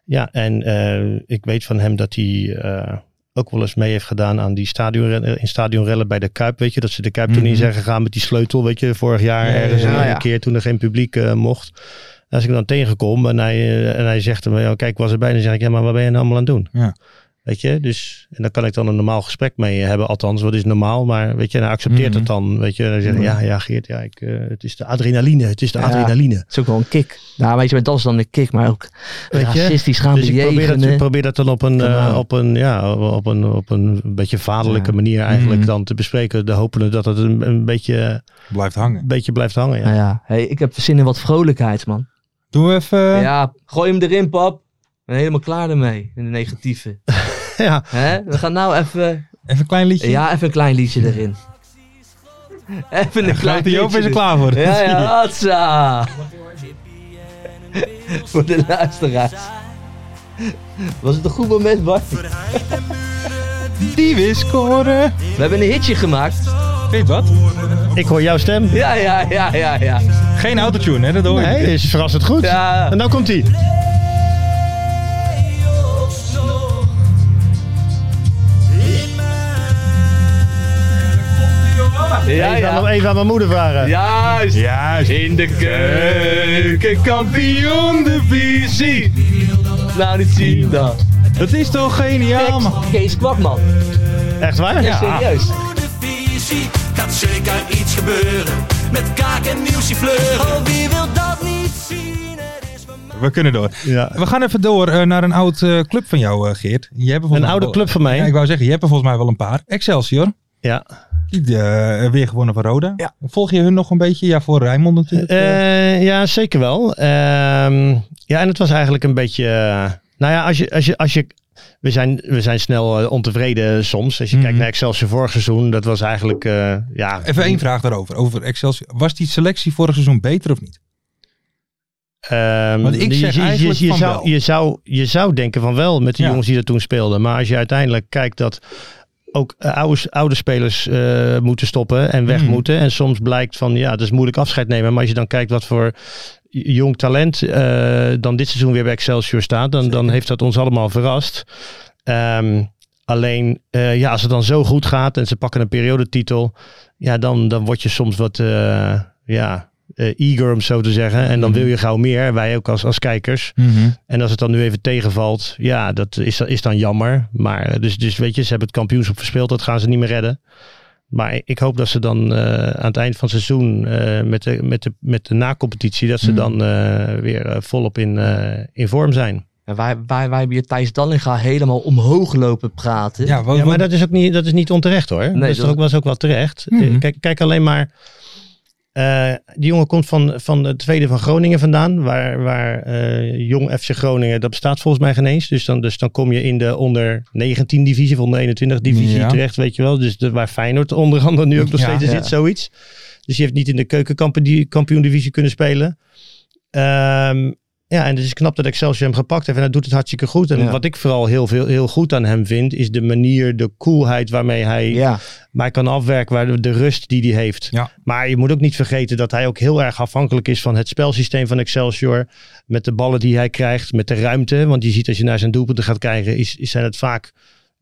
Speaker 6: Ja, en eh, ik weet van hem dat hij eh, ook wel eens mee heeft gedaan aan die stadionrellen, in stadionrellen bij de Kuip. Weet je, dat ze de Kuip toen in
Speaker 4: Mhm.
Speaker 6: zijn gegaan met die sleutel. Weet je, vorig jaar
Speaker 4: Ja, ja,
Speaker 6: ergens
Speaker 4: ja,
Speaker 6: een,
Speaker 5: ja.
Speaker 6: keer toen er geen publiek eh, mocht. Als ik hem dan tegenkom en hij, en hij zegt hem, kijk, ik was erbij. Dan zeg ik, ja, maar wat ben je nou allemaal aan het doen?
Speaker 4: Ja.
Speaker 6: Weet je, dus en daar kan ik dan een normaal gesprek mee hebben. Althans, wat is normaal? Maar weet je, en hij accepteert
Speaker 4: Mhm.
Speaker 6: het dan. Weet je, en hij zegt, ja, ja, Geert, ja, ik, eh, het is de adrenaline. Het is de
Speaker 5: Ja.
Speaker 6: adrenaline.
Speaker 5: Het is ook wel een kick. Nou, weet je, dat is dan een kick, maar ook
Speaker 6: Weet je?
Speaker 5: racistisch gaan
Speaker 6: Dus ik probeer, dat, ik probeer dat dan op een, eh, op een, ja, op een, op een beetje vaderlijke
Speaker 5: Ja.
Speaker 6: manier eigenlijk
Speaker 4: Mhm.
Speaker 6: dan te bespreken. De hopende dat het een, een beetje,
Speaker 4: Blijft hangen.
Speaker 6: een beetje blijft hangen. Ja.
Speaker 5: Nou ja, hey, ik heb zin in wat vrolijkheid, man.
Speaker 4: Doen we even...
Speaker 5: Ja, gooi hem erin, pap. Ik ben helemaal klaar ermee, in de negatieve. *laughs* *laughs*
Speaker 6: Ja.
Speaker 5: Hè? We gaan nou even...
Speaker 4: Even een klein liedje.
Speaker 5: Ja, even een klein liedje erin. Even een klein
Speaker 4: Grote Joop is
Speaker 5: liedje
Speaker 4: er klaar voor.
Speaker 5: Ja, ja, *laughs* hatsa. Voor de luisteraars. Was het een goed moment, Bart?
Speaker 4: Die weer scoren.
Speaker 5: We hebben een hitje gemaakt.
Speaker 4: Weet je wat?
Speaker 6: Ik hoor jouw stem.
Speaker 5: Ja, ja, ja, ja, ja.
Speaker 4: Geen autotune, hè? Dat hoor je.
Speaker 6: Nee, is verrassend goed.
Speaker 5: Ja.
Speaker 6: En nou komt hij.
Speaker 5: Ja,
Speaker 6: Even, aan,
Speaker 5: ja.
Speaker 6: even aan mijn moeder vragen.
Speaker 5: Juist.
Speaker 4: Juist.
Speaker 5: In de keukenkampioen divisie. Nou, niet zien dan.
Speaker 4: Dat is toch geniaal, man.
Speaker 5: Kees Kwakman.
Speaker 6: Echt waar?
Speaker 5: Ja. Serieus.
Speaker 7: de visie gaat zeker iets gebeuren. Met kaak en nieuwsie fleuren. Oh, wie wil dat niet zien?
Speaker 4: We kunnen door.
Speaker 6: Ja.
Speaker 4: We gaan even door eh, naar een oud eh, club van jou, eh, Geert. Je hebt
Speaker 6: Een oude
Speaker 4: wel-
Speaker 6: club van mij.
Speaker 4: Ja, ik wou zeggen, je hebt er volgens mij wel een paar. Excelsior.
Speaker 6: Ja.
Speaker 4: Die eh, weer gewonnen van Roda.
Speaker 5: Ja.
Speaker 4: Volg je hun nog een beetje? Ja, voor Rijnmond natuurlijk. eh.
Speaker 6: Eh, ja, zeker wel. Ehm, ja, en het was eigenlijk een beetje. nou ja, als je, als je, als je, we, zijn, we zijn snel ontevreden soms. Als je
Speaker 4: Mhm.
Speaker 6: kijkt naar Excelsior vorig seizoen, dat was eigenlijk. ja,
Speaker 4: Even één vraag daarover. Over Excelsior. Was die selectie vorig seizoen beter of niet?
Speaker 6: Ehm,
Speaker 4: Want ik zeg
Speaker 6: je, je,
Speaker 4: eigenlijk
Speaker 6: je
Speaker 4: van
Speaker 6: zou, je, zou, je zou denken van wel met de
Speaker 4: Ja.
Speaker 6: jongens die er toen speelden. Maar als je uiteindelijk kijkt dat ook eh, oude, oude spelers eh, moeten stoppen en weg
Speaker 4: Mhm.
Speaker 6: moeten. En soms blijkt van ja, het is moeilijk afscheid nemen. Maar als je dan kijkt wat voor jong talent eh, dan dit seizoen weer bij Excelsior staat, dan, dan heeft dat ons allemaal verrast. Ehm, alleen ja, als het dan zo goed gaat en ze pakken een periodetitel, ja, dan, dan word je soms wat ja, eh, eager om zo te zeggen. En dan
Speaker 4: Mhm.
Speaker 6: wil je gauw meer, wij ook als, als kijkers. En als het dan nu even tegenvalt, ja, dat is, is dan jammer. Maar eh, dus, dus weet je, ze hebben het kampioenschap verspeeld, dat gaan ze niet meer redden. Maar ik hoop dat ze dan eh, aan het eind van het seizoen eh, met, de, met, de, met de nacompetitie, dat ze
Speaker 4: Mhm.
Speaker 6: dan eh, weer eh, volop in, eh, in vorm zijn.
Speaker 5: En wij, wij, wij hebben hier Thijs Dallinga helemaal omhoog lopen praten.
Speaker 4: Ja, wat,
Speaker 6: Ja, maar
Speaker 4: wat-
Speaker 6: dat is ook niet, dat is niet onterecht hoor. dat is
Speaker 5: dat-
Speaker 6: toch ook, was ook wel terecht.
Speaker 4: Mhm.
Speaker 6: Kijk, kijk alleen maar. Eh, die jongen komt van, van de tweede van Groningen vandaan. Waar, waar eh, jong FC Groningen, dat bestaat volgens mij geen eens. Dus dan, dus dan kom je in de onder 19 divisie, of onder 21 divisie
Speaker 4: Ja.
Speaker 6: terecht, weet je wel. Dus de, waar Feyenoord onder andere nu ook nog steeds
Speaker 5: ja.
Speaker 6: zit, zoiets. Dus die heeft niet in de keukenkampioen divisie kunnen spelen. Ehm, Ja, en het is knap dat Excelsior hem gepakt heeft en hij doet het hartstikke goed. En
Speaker 5: Ja.
Speaker 6: wat ik vooral heel, veel, heel goed aan hem vind, is de manier, de coolheid waarmee hij
Speaker 5: Ja,
Speaker 6: mij kan afwerken, waar de, de rust die hij heeft.
Speaker 4: Ja.
Speaker 6: Maar je moet ook niet vergeten dat hij ook heel erg afhankelijk is van het spelsysteem van Excelsior. Met de ballen die hij krijgt, met de ruimte. Want je ziet als je naar zijn doelpunten gaat kijken, is, is zijn het vaak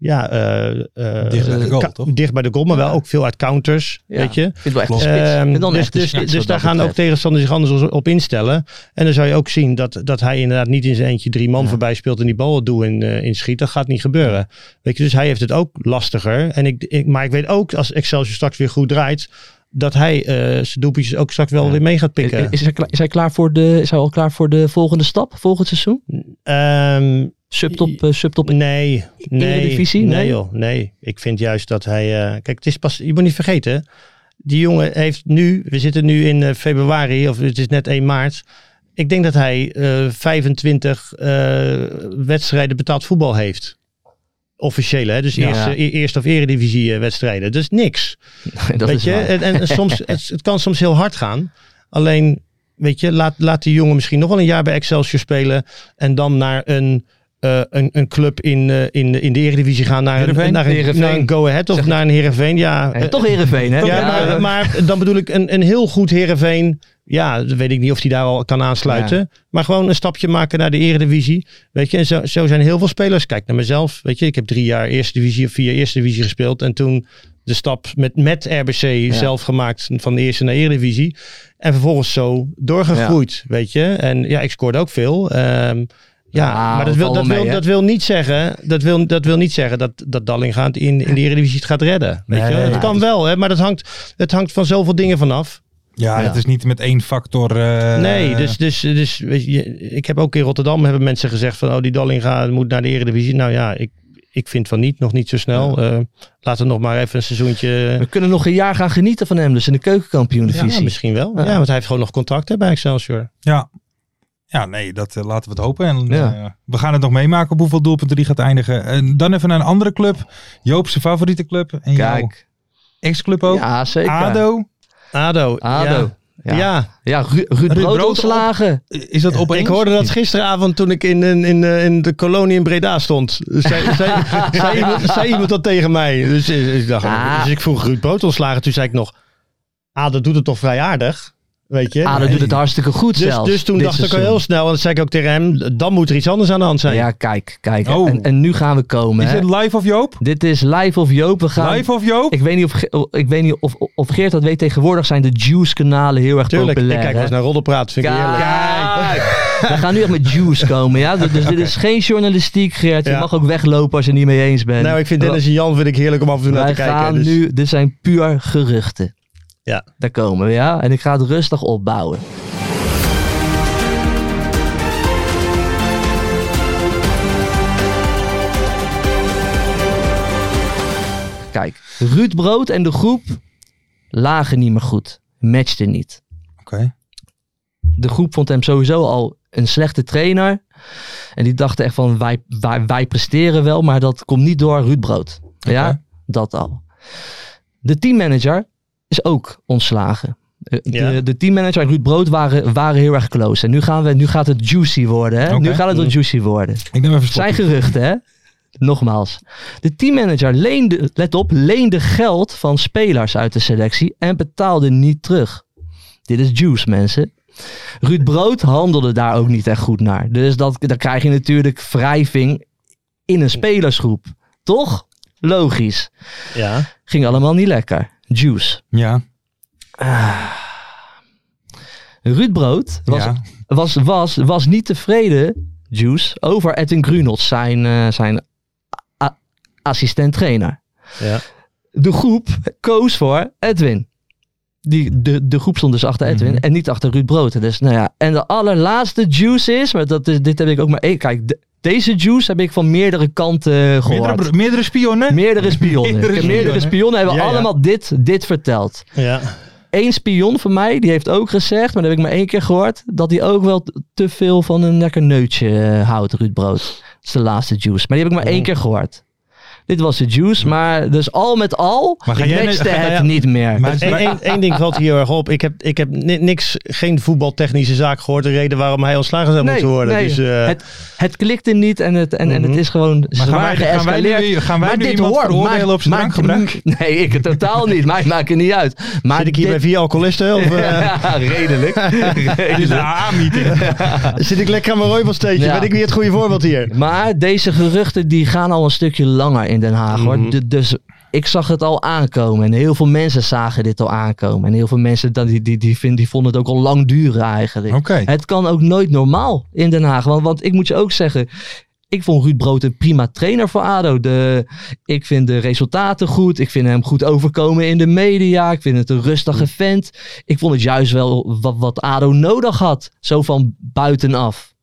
Speaker 6: ja, eh, eh,
Speaker 4: Dicht bij de goal, toch?
Speaker 6: dicht bij de goal, maar wel ook veel uit counters.
Speaker 5: ja.
Speaker 6: Weet je?
Speaker 5: Ik vind het wel echt een
Speaker 4: Klopt.
Speaker 5: spits.
Speaker 6: Ehm,
Speaker 5: Ik vind dan
Speaker 6: dus dus, dus daar gaan ook tegenstanders zich anders op instellen. En dan zou je ook zien dat, dat hij inderdaad niet in zijn eentje drie man
Speaker 5: Ja.
Speaker 6: voorbij speelt en die bal het doel in, eh, inschiet. Dat gaat niet gebeuren. Weet je, dus hij heeft het ook lastiger. En ik, ik, maar ik weet ook, als Excelsior straks weer goed draait, dat hij eh, zijn doelpuntjes ook straks wel
Speaker 5: Ja.
Speaker 6: weer mee gaat pikken.
Speaker 5: Is, is, hij klaar, is hij klaar voor de, is hij al klaar voor de volgende stap, volgend seizoen?
Speaker 6: Ehm,
Speaker 5: Subtop, eh, subtop
Speaker 6: nee, nee,
Speaker 5: Eredivisie?
Speaker 6: nee,
Speaker 5: Nee?
Speaker 6: joh, nee. Ik vind juist dat hij, eh, kijk, het is pas, je moet niet vergeten, die jongen heeft nu, we zitten nu in eh, februari, of het is net 1 maart. Ik denk dat hij eh 25 eh, wedstrijden betaald voetbal heeft. Officiële, hè? dus
Speaker 5: Ja.
Speaker 6: eerste, e- eerste of eredivisie wedstrijden. Is niks. *laughs*
Speaker 5: dat
Speaker 6: weet
Speaker 5: is
Speaker 6: je,
Speaker 5: waar.
Speaker 6: en, en soms, *laughs* het, het kan soms heel hard gaan. Alleen, weet je, laat, laat die jongen misschien nog wel een jaar bij Excelsior spelen. En dan naar een, eh, een, een club in, eh, in, de- in de eredivisie gaan. Naar een,
Speaker 4: Heerenveen?
Speaker 6: naar een,
Speaker 5: Heerenveen.
Speaker 6: naar een Go Ahead of
Speaker 5: Zeg-
Speaker 6: naar een Heerenveen. Ja,
Speaker 5: Nee,
Speaker 6: eh,
Speaker 5: toch Heerenveen, hè?
Speaker 6: ja, maar, maar dan bedoel ik een, een heel goed Heerenveen. Ja, weet ik niet of hij daar al kan aansluiten. Maar gewoon een stapje maken naar de eredivisie. Weet je, en zo, zo zijn heel veel spelers. Kijk naar mezelf. Weet je, ik heb drie jaar eerste divisie of vier eerste divisie gespeeld. En toen de stap met, met RBC zelf gemaakt van de eerste naar eredivisie. En vervolgens zo doorgegroeid, weet je. En ja, ik scoorde ook veel. Ehm, ja,
Speaker 5: Ja,
Speaker 6: maar dat wil, dat, wil, dat wil niet zeggen, dat wil, dat wil niet zeggen dat, dat Dallinga het in, in de Eredivisie het gaat redden. Weet
Speaker 4: Nee,
Speaker 6: je? Het
Speaker 4: ja,
Speaker 6: kan
Speaker 4: dus-
Speaker 6: wel, hè, maar dat hangt, het hangt van zoveel dingen vanaf.
Speaker 4: Ja,
Speaker 5: Ja.
Speaker 4: het is niet met één factor. eh,
Speaker 6: nee, dus, dus, dus weet je, ik heb ook in Rotterdam hebben mensen gezegd van oh die Dallinga moet naar de Eredivisie. Nou ja, ik, ik vind van niet, nog niet zo snel. Eh, laten we nog maar even een seizoentje.
Speaker 5: We kunnen nog een jaar gaan genieten van hem, dus in de keukenkampioen
Speaker 6: Ja,
Speaker 5: divisie.
Speaker 6: misschien wel.
Speaker 5: Ja.
Speaker 6: Ja. want hij heeft gewoon nog contact hè, bij Excelsior.
Speaker 4: Ja. Ja, nee, dat eh, laten we het hopen. En,
Speaker 5: Ja.
Speaker 4: eh, we gaan het nog meemaken op hoeveel doelpunten die gaat eindigen. En dan even naar een andere club. Joop zijn favoriete club. En
Speaker 5: Kijk,
Speaker 4: ex-club ook.
Speaker 5: ja zeker.
Speaker 4: ADO.
Speaker 6: ADO.
Speaker 5: ADO.
Speaker 6: Ja.
Speaker 5: Ja,
Speaker 6: ja.
Speaker 5: ja. Ru- Ruud, Brood
Speaker 4: Brood
Speaker 5: ontslagen.
Speaker 4: Is dat opeens?
Speaker 6: Ik hoorde dat gisteravond toen ik in, in, in, eh, in de kolonie in Breda stond. Zei, zei, zei, iemand, zei iemand dat tegen mij. Dus, ik dacht,
Speaker 5: Ah.
Speaker 6: dus ik vroeg Ruud Brood ontslagen. Toen zei ik nog, ah, dat doet het toch vrij aardig. Weet je?
Speaker 5: ADO doet het hartstikke goed
Speaker 6: dus,
Speaker 5: zelfs.
Speaker 6: dus toen
Speaker 5: dit
Speaker 6: dacht ik al heel snel, en dat zei ik ook tegen hem, dan moet er iets anders aan de hand zijn.
Speaker 5: Ja, kijk, kijk.
Speaker 4: Oh.
Speaker 5: En, en nu gaan we komen.
Speaker 4: Is
Speaker 5: hè.
Speaker 4: het live of Joop?
Speaker 5: Dit is live of Joop. We gaan,
Speaker 4: Live of Joop?
Speaker 5: Ik weet niet, of, ik weet niet of, of Geert dat weet. Tegenwoordig zijn de Juice-kanalen heel erg
Speaker 6: Tuurlijk, ik
Speaker 5: populair.
Speaker 6: kijk wel eens naar Roddelpraat, vind ik heerlijk.
Speaker 5: Kijk, we gaan nu echt met Juice komen. Ja? Dus dit is geen journalistiek, Geert. Je
Speaker 6: Ja.
Speaker 5: mag ook weglopen als je het niet mee eens bent.
Speaker 6: Nou, ik vind Dennis en Jan vind ik heerlijk om af en toe naar
Speaker 5: Wij
Speaker 6: te kijken.
Speaker 5: gaan
Speaker 6: dus-
Speaker 5: nu, dit zijn puur geruchten.
Speaker 6: Ja.
Speaker 5: Daar komen we, ja. En ik ga het rustig opbouwen. Kijk, Ruud Brood en de groep lagen niet meer goed. Matchten niet.
Speaker 4: Oké.
Speaker 5: De groep vond hem sowieso al een slechte trainer. En die dachten echt van, wij, wij, wij presteren wel, maar dat komt niet door Ruud Brood. Ja, dat al. De teammanager is ook ontslagen. Eh, De,
Speaker 6: Ja.
Speaker 5: de teammanager en Ruud Brood waren, waren heel erg close. En nu, gaan we, nu gaat het juicy worden. Hè? Nu gaat het wel juicy worden.
Speaker 4: Ik neem even
Speaker 5: zijn geruchten, hè? Nogmaals. De teammanager leende, let op, leende geld van spelers uit de selectie en betaalde niet terug. Dit is juice, mensen. Ruud Brood handelde daar ook niet echt goed naar. Dus dat, dan krijg je natuurlijk wrijving in een spelersgroep. Toch? Logisch.
Speaker 6: Ja.
Speaker 5: Ging allemaal niet lekker. Juice.
Speaker 4: Ja.
Speaker 5: Ruud Brood was,
Speaker 4: ja.
Speaker 5: was, was, was niet tevreden, Juice, over Edwin Grunholz, zijn, eh, zijn a- assistent-trainer.
Speaker 6: Ja.
Speaker 5: De groep koos voor Edwin. Die, de, de groep stond dus achter Edwin
Speaker 4: Mhm.
Speaker 5: en niet achter Ruud Brood. Dus, nou ja. En de allerlaatste juice is, maar dat is, dit heb ik ook maar één. Kijk, de- deze juice heb ik van meerdere kanten gehoord.
Speaker 4: Meerdere, meerdere spionnen?
Speaker 5: Meerdere spionnen. *laughs*
Speaker 4: Meerdere
Speaker 5: heb meerdere
Speaker 4: spionnen.
Speaker 5: spionnen hebben
Speaker 6: Ja, ja.
Speaker 5: allemaal dit, dit verteld.
Speaker 6: Ja.
Speaker 5: Eén spion van mij, die heeft ook gezegd, maar dat heb ik maar één keer gehoord, dat hij ook wel te veel van een lekker neutje eh, houdt, Ruud Brood. Dat is de laatste juice. Maar die heb ik maar één
Speaker 6: Oh.
Speaker 5: keer gehoord. Dit was de juice. Maar dus al met al,
Speaker 4: Maar ga
Speaker 5: ik
Speaker 4: jij
Speaker 5: matchte
Speaker 4: nu- ga
Speaker 5: het
Speaker 4: jij-
Speaker 5: niet meer.
Speaker 4: Maar-
Speaker 6: één- één ding valt hier heel erg op. Ik heb, ik heb ni- niks, geen voetbaltechnische zaak gehoord. De reden waarom hij ontslagen zou moeten worden.
Speaker 5: nee,
Speaker 6: Dus, eh,
Speaker 5: het, het klikte niet en het, en, en het
Speaker 6: Mhm.
Speaker 5: is gewoon
Speaker 4: Maar gaan
Speaker 5: zwaar
Speaker 4: wij, gaan wij
Speaker 5: geëscaleerd.
Speaker 4: nu, gaan wij
Speaker 5: maar
Speaker 4: nu
Speaker 5: dit
Speaker 4: iemand
Speaker 5: hoort,
Speaker 4: veroordelen
Speaker 5: maakt-
Speaker 4: op zijn
Speaker 5: maakt-
Speaker 4: drankgebruik? *laughs*
Speaker 5: Nee, ik totaal niet. Mij maakt het niet uit. Maar
Speaker 6: zit ik hier
Speaker 5: dit-
Speaker 6: bij vier alcoholisten? Of, *laughs* eh,
Speaker 5: ja, redelijk. *laughs*
Speaker 4: Dit is een AA-meeting.
Speaker 6: zit ik lekker aan mijn rooibelsteentje?
Speaker 5: Ja.
Speaker 6: Ben ik niet het goede voorbeeld hier?
Speaker 5: Maar deze geruchten die gaan al een stukje langer in Den Haag. hoor.
Speaker 6: Mhm.
Speaker 5: Du- Dus ik zag het al aankomen. En heel veel mensen zagen dit al aankomen. En heel veel mensen die, die, die, vinden, die vonden het ook al lang duren eigenlijk.
Speaker 4: Oké.
Speaker 5: Het kan ook nooit normaal in Den Haag. Want, want ik moet je ook zeggen. Ik vond Ruud Brood een prima trainer voor ADO. De, ik vind de resultaten goed. Ik vind hem goed overkomen in de media. Ik vind het een rustige vent. Ik vond het juist wel wat, wat ADO nodig had. Zo van buitenaf.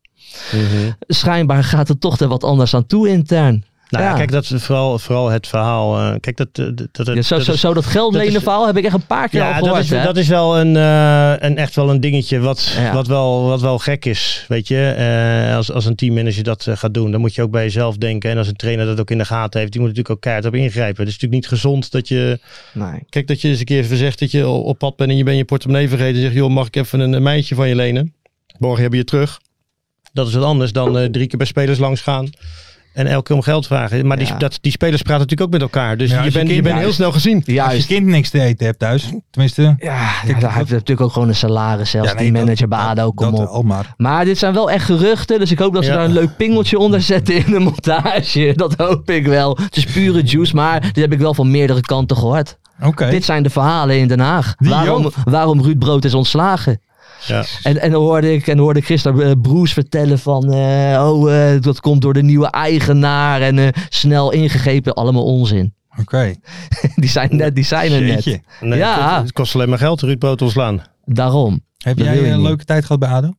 Speaker 5: Schijnbaar gaat het toch er wat anders aan toe intern.
Speaker 6: Nou ja,
Speaker 5: Ja.
Speaker 6: kijk, dat is vooral, vooral het verhaal. eh, kijk, dat, dat, dat,
Speaker 5: Ja, zo,
Speaker 6: dat
Speaker 5: zo, zo dat geld
Speaker 6: dat
Speaker 5: lenen verhaal heb ik echt een paar keer al
Speaker 6: Ja,
Speaker 5: gehoord.
Speaker 6: dat is,
Speaker 5: hè?
Speaker 6: dat is wel een, eh, een echt wel een dingetje wat,
Speaker 5: Ja.
Speaker 6: wat, wel, wat wel gek is. Weet je, Eh, als, als een teammanager dat eh, gaat doen, dan moet je ook bij jezelf denken. En als een trainer dat ook in de gaten heeft, die moet natuurlijk ook keihard op ingrijpen. Het is natuurlijk niet gezond dat je,
Speaker 5: Nee.
Speaker 6: kijk, dat je eens een keer zegt dat je op pad bent en je bent je portemonnee vergeten. En zegt, joh, mag ik even een, een meisje van je lenen? Morgen heb je terug. Dat is wat anders dan eh, drie keer bij spelers langs gaan. En elke keer om geld vragen. Maar die,
Speaker 5: Ja.
Speaker 6: dat, die spelers praten natuurlijk ook met elkaar. Dus
Speaker 4: Ja,
Speaker 6: je, bent, je bent
Speaker 4: ja,
Speaker 6: heel snel gezien.
Speaker 4: Als je kind niks te eten hebt thuis, tenminste...
Speaker 5: Ja, ja, hij heeft natuurlijk ook gewoon een salaris zelfs.
Speaker 4: Ja, nee,
Speaker 5: die
Speaker 4: dat-
Speaker 5: manager bij ADO, kom
Speaker 4: dat
Speaker 5: op.
Speaker 4: maar
Speaker 5: Maar dit zijn wel echt geruchten, dus ik hoop dat ze
Speaker 6: Ja.
Speaker 5: daar een leuk pingeltje onder zetten in de montage. *laughs* Dat hoop ik wel. Het is pure juice, maar dit heb ik wel van meerdere kanten gehoord.
Speaker 4: Oké.
Speaker 5: Dit zijn de verhalen in Den Haag.
Speaker 4: Die
Speaker 5: Waarom, waarom Ruud Brood is ontslagen.
Speaker 6: Ja.
Speaker 5: En, en dan hoorde ik, en hoorde ik gisteren eh, Broes vertellen van, eh, oh, eh, dat komt door de nieuwe eigenaar en eh, snel ingegrepen. Allemaal onzin.
Speaker 4: Oké. *laughs*
Speaker 5: Die zijn, net, die zijn er net.
Speaker 6: Nee,
Speaker 5: Ja.
Speaker 6: het, het kost alleen maar geld, Ruud Brood ontslaan.
Speaker 5: Daarom.
Speaker 4: Heb jij een
Speaker 5: niet.
Speaker 4: leuke tijd gehad bij ADO?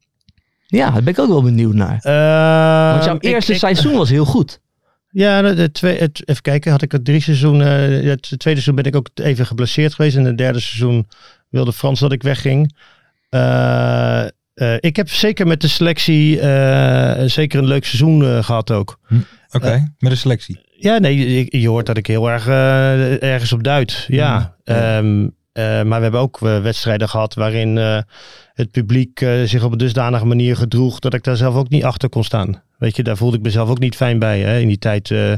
Speaker 5: Ja, daar ben ik ook wel benieuwd naar.
Speaker 6: Eh,
Speaker 5: Want jouw eerste seizoen was heel goed. *laughs*
Speaker 6: Ja, de, de twee, het, even kijken. Had ik het drie seizoenen. eh, het tweede seizoen ben ik ook even geblesseerd geweest. En het derde seizoen wilde Frans dat ik wegging. Eh, eh, ik heb zeker met de selectie eh, zeker een leuk seizoen eh, gehad ook.
Speaker 4: Oké,
Speaker 6: Eh,
Speaker 4: met een selectie.
Speaker 6: Ja, nee, je, je hoort dat ik heel erg ergens op duid. Ja.
Speaker 4: Ja.
Speaker 6: Ehm, eh, maar we hebben ook wedstrijden gehad waarin het publiek eh, zich op een dusdanige manier gedroeg dat ik daar zelf ook niet achter kon staan. Weet je, daar voelde ik mezelf ook niet fijn bij. Hè? In die tijd eh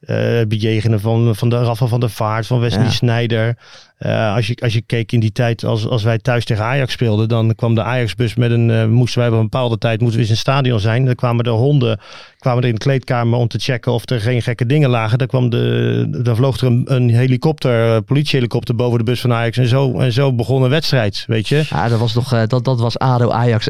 Speaker 6: eh, bejegenen van, van de Rafa van der Vaart, van Wesley
Speaker 5: Ja.
Speaker 6: Snijder. Als, je, als je keek in die tijd, als, als wij thuis tegen Ajax speelden, dan kwam de Ajax-bus met een, moesten wij op een bepaalde tijd, moesten we eens in het stadion zijn. Dan kwamen de honden, kwamen er in de kleedkamer om te checken of er geen gekke dingen lagen. Dan, kwam de, dan vloog er een, een helikopter, politiehelikopter boven de bus van Ajax. En zo, en zo begon een wedstrijd, weet je.
Speaker 5: Ja, dat was nog, eh, dat, dat was ADO Ajax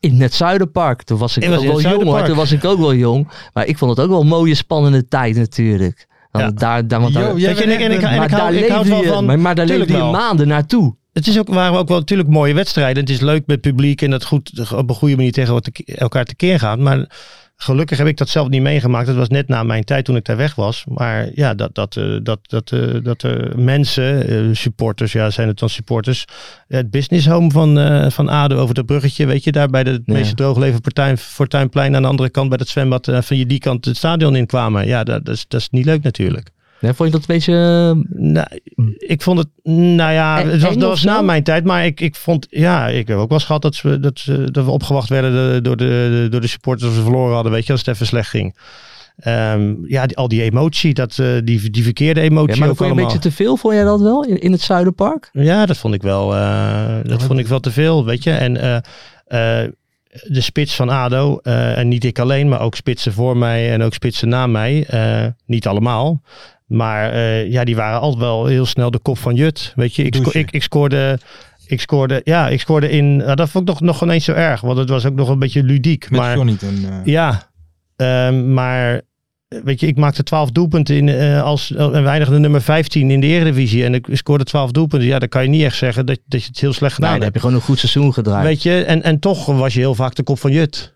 Speaker 5: in het Zuiderpark. Toen was ik
Speaker 6: was
Speaker 5: ook wel jong hoor. Toen was ik ook wel jong. Maar ik vond het ook wel een mooie spannende tijd natuurlijk. Want
Speaker 6: Ja.
Speaker 5: daar, daar, want daar,
Speaker 6: en ik, en ik, en
Speaker 5: maar
Speaker 6: ik
Speaker 5: daar leefde
Speaker 6: wel
Speaker 5: je,
Speaker 6: van...
Speaker 5: maar, maar daar leefde je
Speaker 6: wel.
Speaker 5: maanden naartoe.
Speaker 6: Het is ook, waren ook wel natuurlijk mooie wedstrijden. Het is leuk met publiek en dat goed op een goede manier tegen elkaar tekeer gaat. Maar gelukkig heb ik dat zelf niet meegemaakt. Dat was net na mijn tijd toen ik daar weg was. Maar ja, dat, dat, eh, dat, dat, eh, dat er mensen, eh, supporters, ja, zijn het dan supporters. Het business home van, van ADO over dat bruggetje, weet je, daar bij de
Speaker 5: Ja.
Speaker 6: meeste droogleven Fortuin, Fortuinplein aan de andere kant bij het zwembad van je die kant het stadion in kwamen. Ja, dat, dat, is, dat is niet leuk natuurlijk.
Speaker 5: Ja, vond je dat een beetje... eh,
Speaker 6: Nou, ik vond het, nou ja,
Speaker 5: En-
Speaker 6: het was, dat
Speaker 5: of
Speaker 6: was na mijn tijd, maar ik, ik vond, ja, ik heb ook wel eens gehad dat, ze, dat, ze, dat we opgewacht werden eh, door de, door de supporters als we verloren hadden, weet je, als het even slecht ging. Ehm, ja, die, al die emotie, dat, eh, die, die verkeerde emotie
Speaker 5: ja, maar
Speaker 6: ook
Speaker 5: vond je een beetje te veel, vond jij dat wel, in, in het Zuiderpark?
Speaker 6: Ja, dat vond ik wel, eh, dat vond ik wel te veel, weet je. En eh, eh, de spits van ADO, eh, en niet ik alleen, maar ook spitsen voor mij en ook spitsen na mij. eh, niet allemaal. Maar eh, ja, die waren altijd wel heel snel de kop van Jut. Weet je, ik, sco- ik, ik scoorde... Ik scoorde, ja, ik scoorde in. nou, dat vond ik nog, nog eens zo erg, want het was ook nog een beetje ludiek.
Speaker 4: Met
Speaker 6: maar
Speaker 4: Johnny toen. eh.
Speaker 6: ja, ehm, maar eh, weet je, ik maakte 12 doelpunten in, als, en weinig de nummer 15 in de Eredivisie. En ik scoorde 12 doelpunten. Ja, dan kan je niet echt zeggen dat, dat je het heel slecht gedaan
Speaker 5: Nee, dan heb je gewoon een goed seizoen gedraaid.
Speaker 6: Weet je, en, en toch was je heel vaak de kop van Jut.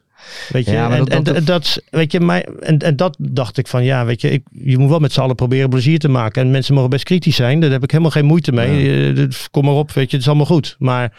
Speaker 6: Weet je,
Speaker 5: Ja, maar
Speaker 6: en,
Speaker 5: dat-
Speaker 6: en,
Speaker 5: dat-
Speaker 6: en dat, weet je, mij, en, en dat dacht ik van, ja, weet je, ik, je moet wel met z'n allen proberen plezier te maken. En mensen mogen best kritisch zijn, daar heb ik helemaal geen moeite mee. Eh, Kom maar op, weet je, het is allemaal goed. Maar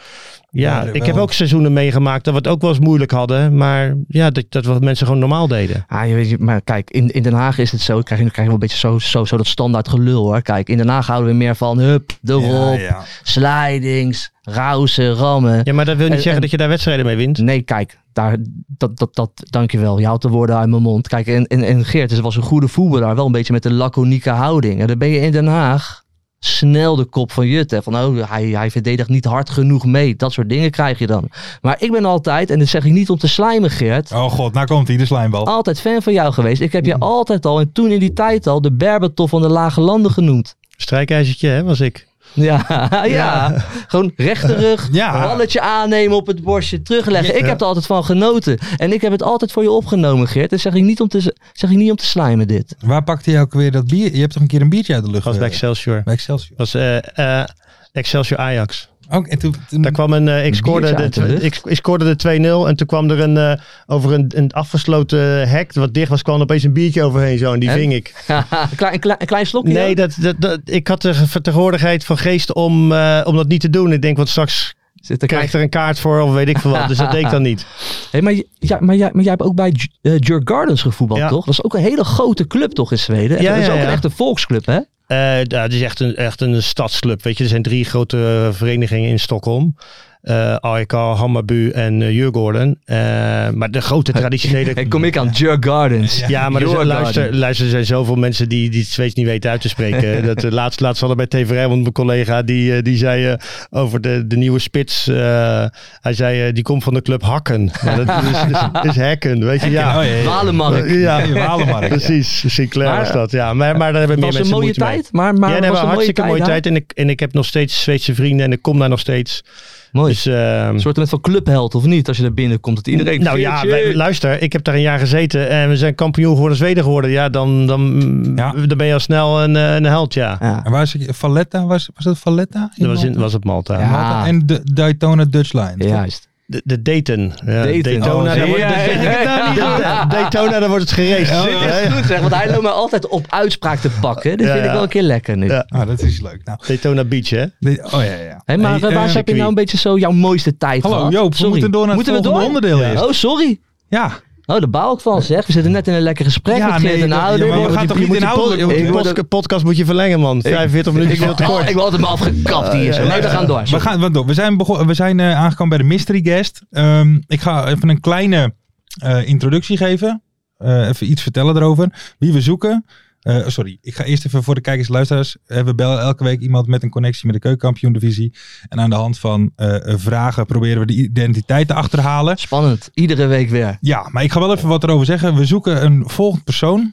Speaker 6: Ja,
Speaker 4: Ja,
Speaker 6: ik heb ook seizoenen meegemaakt dat we het ook wel eens moeilijk hadden. Maar ja, dat, dat wat mensen gewoon normaal deden.
Speaker 5: Ah, je weet, maar kijk, in, in Den Haag is het zo. Krijg je, krijg je wel een beetje zo, zo, zo dat standaard gelul hoor. Kijk, in Den Haag houden we meer van hup, erop,
Speaker 4: Ja, ja.
Speaker 5: slidings, rausen, rammen.
Speaker 6: Ja, maar dat wil niet
Speaker 5: En-
Speaker 6: zeggen
Speaker 5: en-
Speaker 6: dat je daar wedstrijden mee wint.
Speaker 5: Nee, kijk, daar, dat, dat, dat, dankjewel. Je haalt de woorden uit mijn mond. Kijk, en, en, en Geert dus was een goede voetballer. Wel een beetje met een laconieke houding. En dan ben je in Den Haag snel de kop van Jut. Hè? Van, oh, hij, hij verdedigt niet hard genoeg mee. Dat soort dingen krijg je dan. Maar ik ben altijd, en dat zeg ik niet om te slijmen, Geert.
Speaker 4: Oh god, nou komt hij, de slijmbal.
Speaker 5: Altijd fan van jou geweest. Ik heb je altijd al, en toen in die tijd al, de Berbatov van de Lage Landen genoemd.
Speaker 6: Strijkijzertje, hè, was ik. *laughs*
Speaker 5: Ja, ja. gewoon rechterrug,
Speaker 4: Ja.
Speaker 5: balletje aannemen op het borstje, terugleggen. Ik heb er altijd van genoten. En ik heb het altijd voor je opgenomen, Geert. Dat zeg ik niet om te, zeg ik niet om te slijmen dit.
Speaker 4: Waar pakte je ook weer dat bier? Je hebt toch een keer een biertje uit de lucht?
Speaker 6: was bij Excelsior.
Speaker 4: bij Excelsior.
Speaker 6: was eh, eh, Excelsior Ajax.
Speaker 4: Ook, en toen, toen-
Speaker 6: Daar kwam een, eh, ik, scoorde de, ik, ik scoorde de 2-0 en toen kwam er een, eh, over een, een afgesloten hek wat dicht was, kwam er opeens een biertje overheen zo en die
Speaker 5: En?
Speaker 6: ving ik. *laughs*
Speaker 5: een, klein, een, klein, een klein slokje?
Speaker 6: Nee, dat, dat, dat, ik had de vertegenwoordigheid van geest om, eh, om dat niet te doen. Ik denk, want straks
Speaker 5: Zit er
Speaker 6: krijgt er een kaart voor of weet ik veel wat. Dus dat deed ik dan niet. *laughs*
Speaker 5: Hey, maar, ja, maar, jij, maar jij hebt ook bij eh, Jurk Gardens gevoetbald,
Speaker 6: Ja.
Speaker 5: toch? Dat is ook een hele grote club toch in Zweden?
Speaker 6: Ja,
Speaker 5: dat is ook een echte volksclub, hè?
Speaker 6: Eh, ja, het is echt een, echt een stadsclub. Weet je, er zijn drie grote eh, verenigingen in Stockholm. Eh AEK, Hammarby en uh. Eh, maar de grote *laughs* traditionele...
Speaker 5: En kom ik aan Jurk Gardens.
Speaker 6: Ja, maar er luister, luister, er zijn zoveel mensen die, die het Zweeds niet weten uit te spreken. *laughs* dat, uh, laatst, laatst hadden bij TVR, want mijn collega die, uh, die zei uh, over de, de nieuwe spits. Uh, hij zei, uh, die komt van de club Hakken. Maar dat is, is, is Hacken, weet je. Ja.
Speaker 4: Oh, ja, ja.
Speaker 6: Ja,
Speaker 4: Ja,
Speaker 6: precies. Sinclair
Speaker 5: Maar-
Speaker 6: was dat. Ja, maar, maar daar hebben meer
Speaker 5: was een
Speaker 6: mensen
Speaker 5: mooie
Speaker 6: moeite mee.
Speaker 5: tijd, maar, maar
Speaker 6: ja,
Speaker 5: was
Speaker 6: was
Speaker 5: een mooie
Speaker 6: hartstikke mooie tijd. En ik, en ik heb nog steeds Zweedse vrienden en ik kom daar nog steeds.
Speaker 5: Mooi.
Speaker 6: Dus, uh,
Speaker 5: Een soort van clubheld of niet? Als je daar binnenkomt, dat iedereen...
Speaker 6: nou ja, wij- luister, ik heb daar een jaar gezeten en we zijn kampioen geworden Zweden geworden. Ja, dan, dan,
Speaker 4: Ja.
Speaker 6: dan ben je al snel een, eh, een held, ja.
Speaker 5: Ja.
Speaker 4: En waar is het? Valletta? Was, was dat Valletta?
Speaker 6: Dat was, in,
Speaker 4: Malta?
Speaker 6: was op Malta.
Speaker 5: Ja.
Speaker 4: Malta En de Daytona Dutch Line. toch?
Speaker 5: Juist.
Speaker 6: De, de Dayton. Ja,
Speaker 5: Dayton.
Speaker 6: Daytona,
Speaker 4: Oh,
Speaker 6: daar wordt,
Speaker 5: ja,
Speaker 6: de-
Speaker 5: ja, ja, ja.
Speaker 6: Daytona, daar wordt het geraced.
Speaker 4: Ja,
Speaker 6: Ja,
Speaker 5: Dat is
Speaker 6: ja.
Speaker 5: goed zeg, want hij loopt me altijd op uitspraak te pakken. Dit
Speaker 6: Ja,
Speaker 5: vind ik
Speaker 6: ja.
Speaker 5: wel een keer lekker nu.
Speaker 6: Ja.
Speaker 4: Ah, dat is leuk. Nou,
Speaker 6: Daytona Beach, hè?
Speaker 4: oh ja, ja.
Speaker 5: Hey, maar
Speaker 4: Hey,
Speaker 5: waar
Speaker 4: eh,
Speaker 5: heb je nou een beetje zo jouw mooiste tijd
Speaker 4: Hallo
Speaker 5: gehad?
Speaker 4: Joop, we
Speaker 5: Sorry.
Speaker 4: moeten door naar het
Speaker 5: Moeten we
Speaker 4: volgende
Speaker 5: door?
Speaker 4: onderdeel eerst.
Speaker 5: Oh, sorry.
Speaker 4: Ja.
Speaker 5: Oh, daar baal ik van zeg. We zitten net in een lekker gesprek
Speaker 4: Ja,
Speaker 5: met
Speaker 4: nee,
Speaker 5: en Ouder.
Speaker 4: ja, maar we gaan toch niet
Speaker 5: moet je pod-
Speaker 6: podcast, moet je verlengen, man. 45 minuten is veel te kort.
Speaker 5: ik wil altijd me afgekapt hier. zo. Nee, we gaan door.
Speaker 4: We, gaan, we, door. we zijn, begon, we zijn eh, aangekomen bij de mystery guest. Ehm, ik ga even een kleine eh, introductie geven. Eh, even iets vertellen erover. Wie we zoeken. Eh, sorry, ik ga eerst even voor de kijkers en luisteraars. Eh, we bellen elke week iemand met een connectie met de keukenkampioen divisie. En aan de hand van eh, vragen proberen we de identiteit te achterhalen.
Speaker 5: Spannend. Iedere week weer.
Speaker 4: Ja, maar ik ga wel even wat erover zeggen. We zoeken een volgend persoon.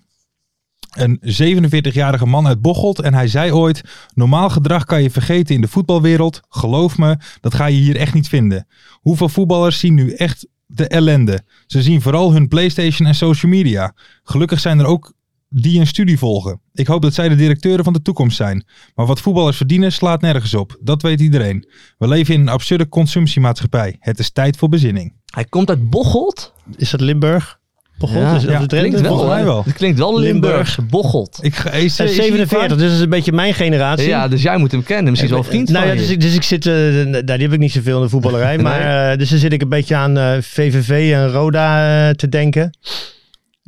Speaker 4: Een 47-jarige man uit Bocholt. En hij zei ooit: Normaal gedrag kan je vergeten in de voetbalwereld. Geloof me, dat ga je hier echt niet vinden. Hoeveel voetballers zien nu echt de ellende? Ze zien vooral hun PlayStation en social media. Gelukkig zijn er ook die een studie volgen. Ik hoop dat zij de directeuren van de toekomst zijn. Maar wat voetballers verdienen slaat nergens op. Dat weet iedereen. We leven in een absurde consumptiemaatschappij. Het is tijd voor bezinning.
Speaker 5: Hij komt uit Bocholt.
Speaker 6: Is dat Limburg? Bocholt?
Speaker 5: Ja,
Speaker 6: is
Speaker 4: ja,
Speaker 5: Klinkt wel.
Speaker 4: volgens mij
Speaker 5: hè?
Speaker 4: wel.
Speaker 5: Het klinkt wel Limburgs. Bocholt.
Speaker 4: Ik ga is,
Speaker 6: Hij is
Speaker 4: is hij
Speaker 6: 47, dus dat is een beetje mijn generatie.
Speaker 5: Ja, dus jij moet hem kennen. Misschien is wel vriend
Speaker 6: nou
Speaker 5: van
Speaker 6: ja, dus ik, dus ik zit, eh, nou, die heb ik niet zoveel in de voetballerij, *laughs* maar eh, dus dan zit ik een beetje aan eh, VVV en Roda eh, te denken.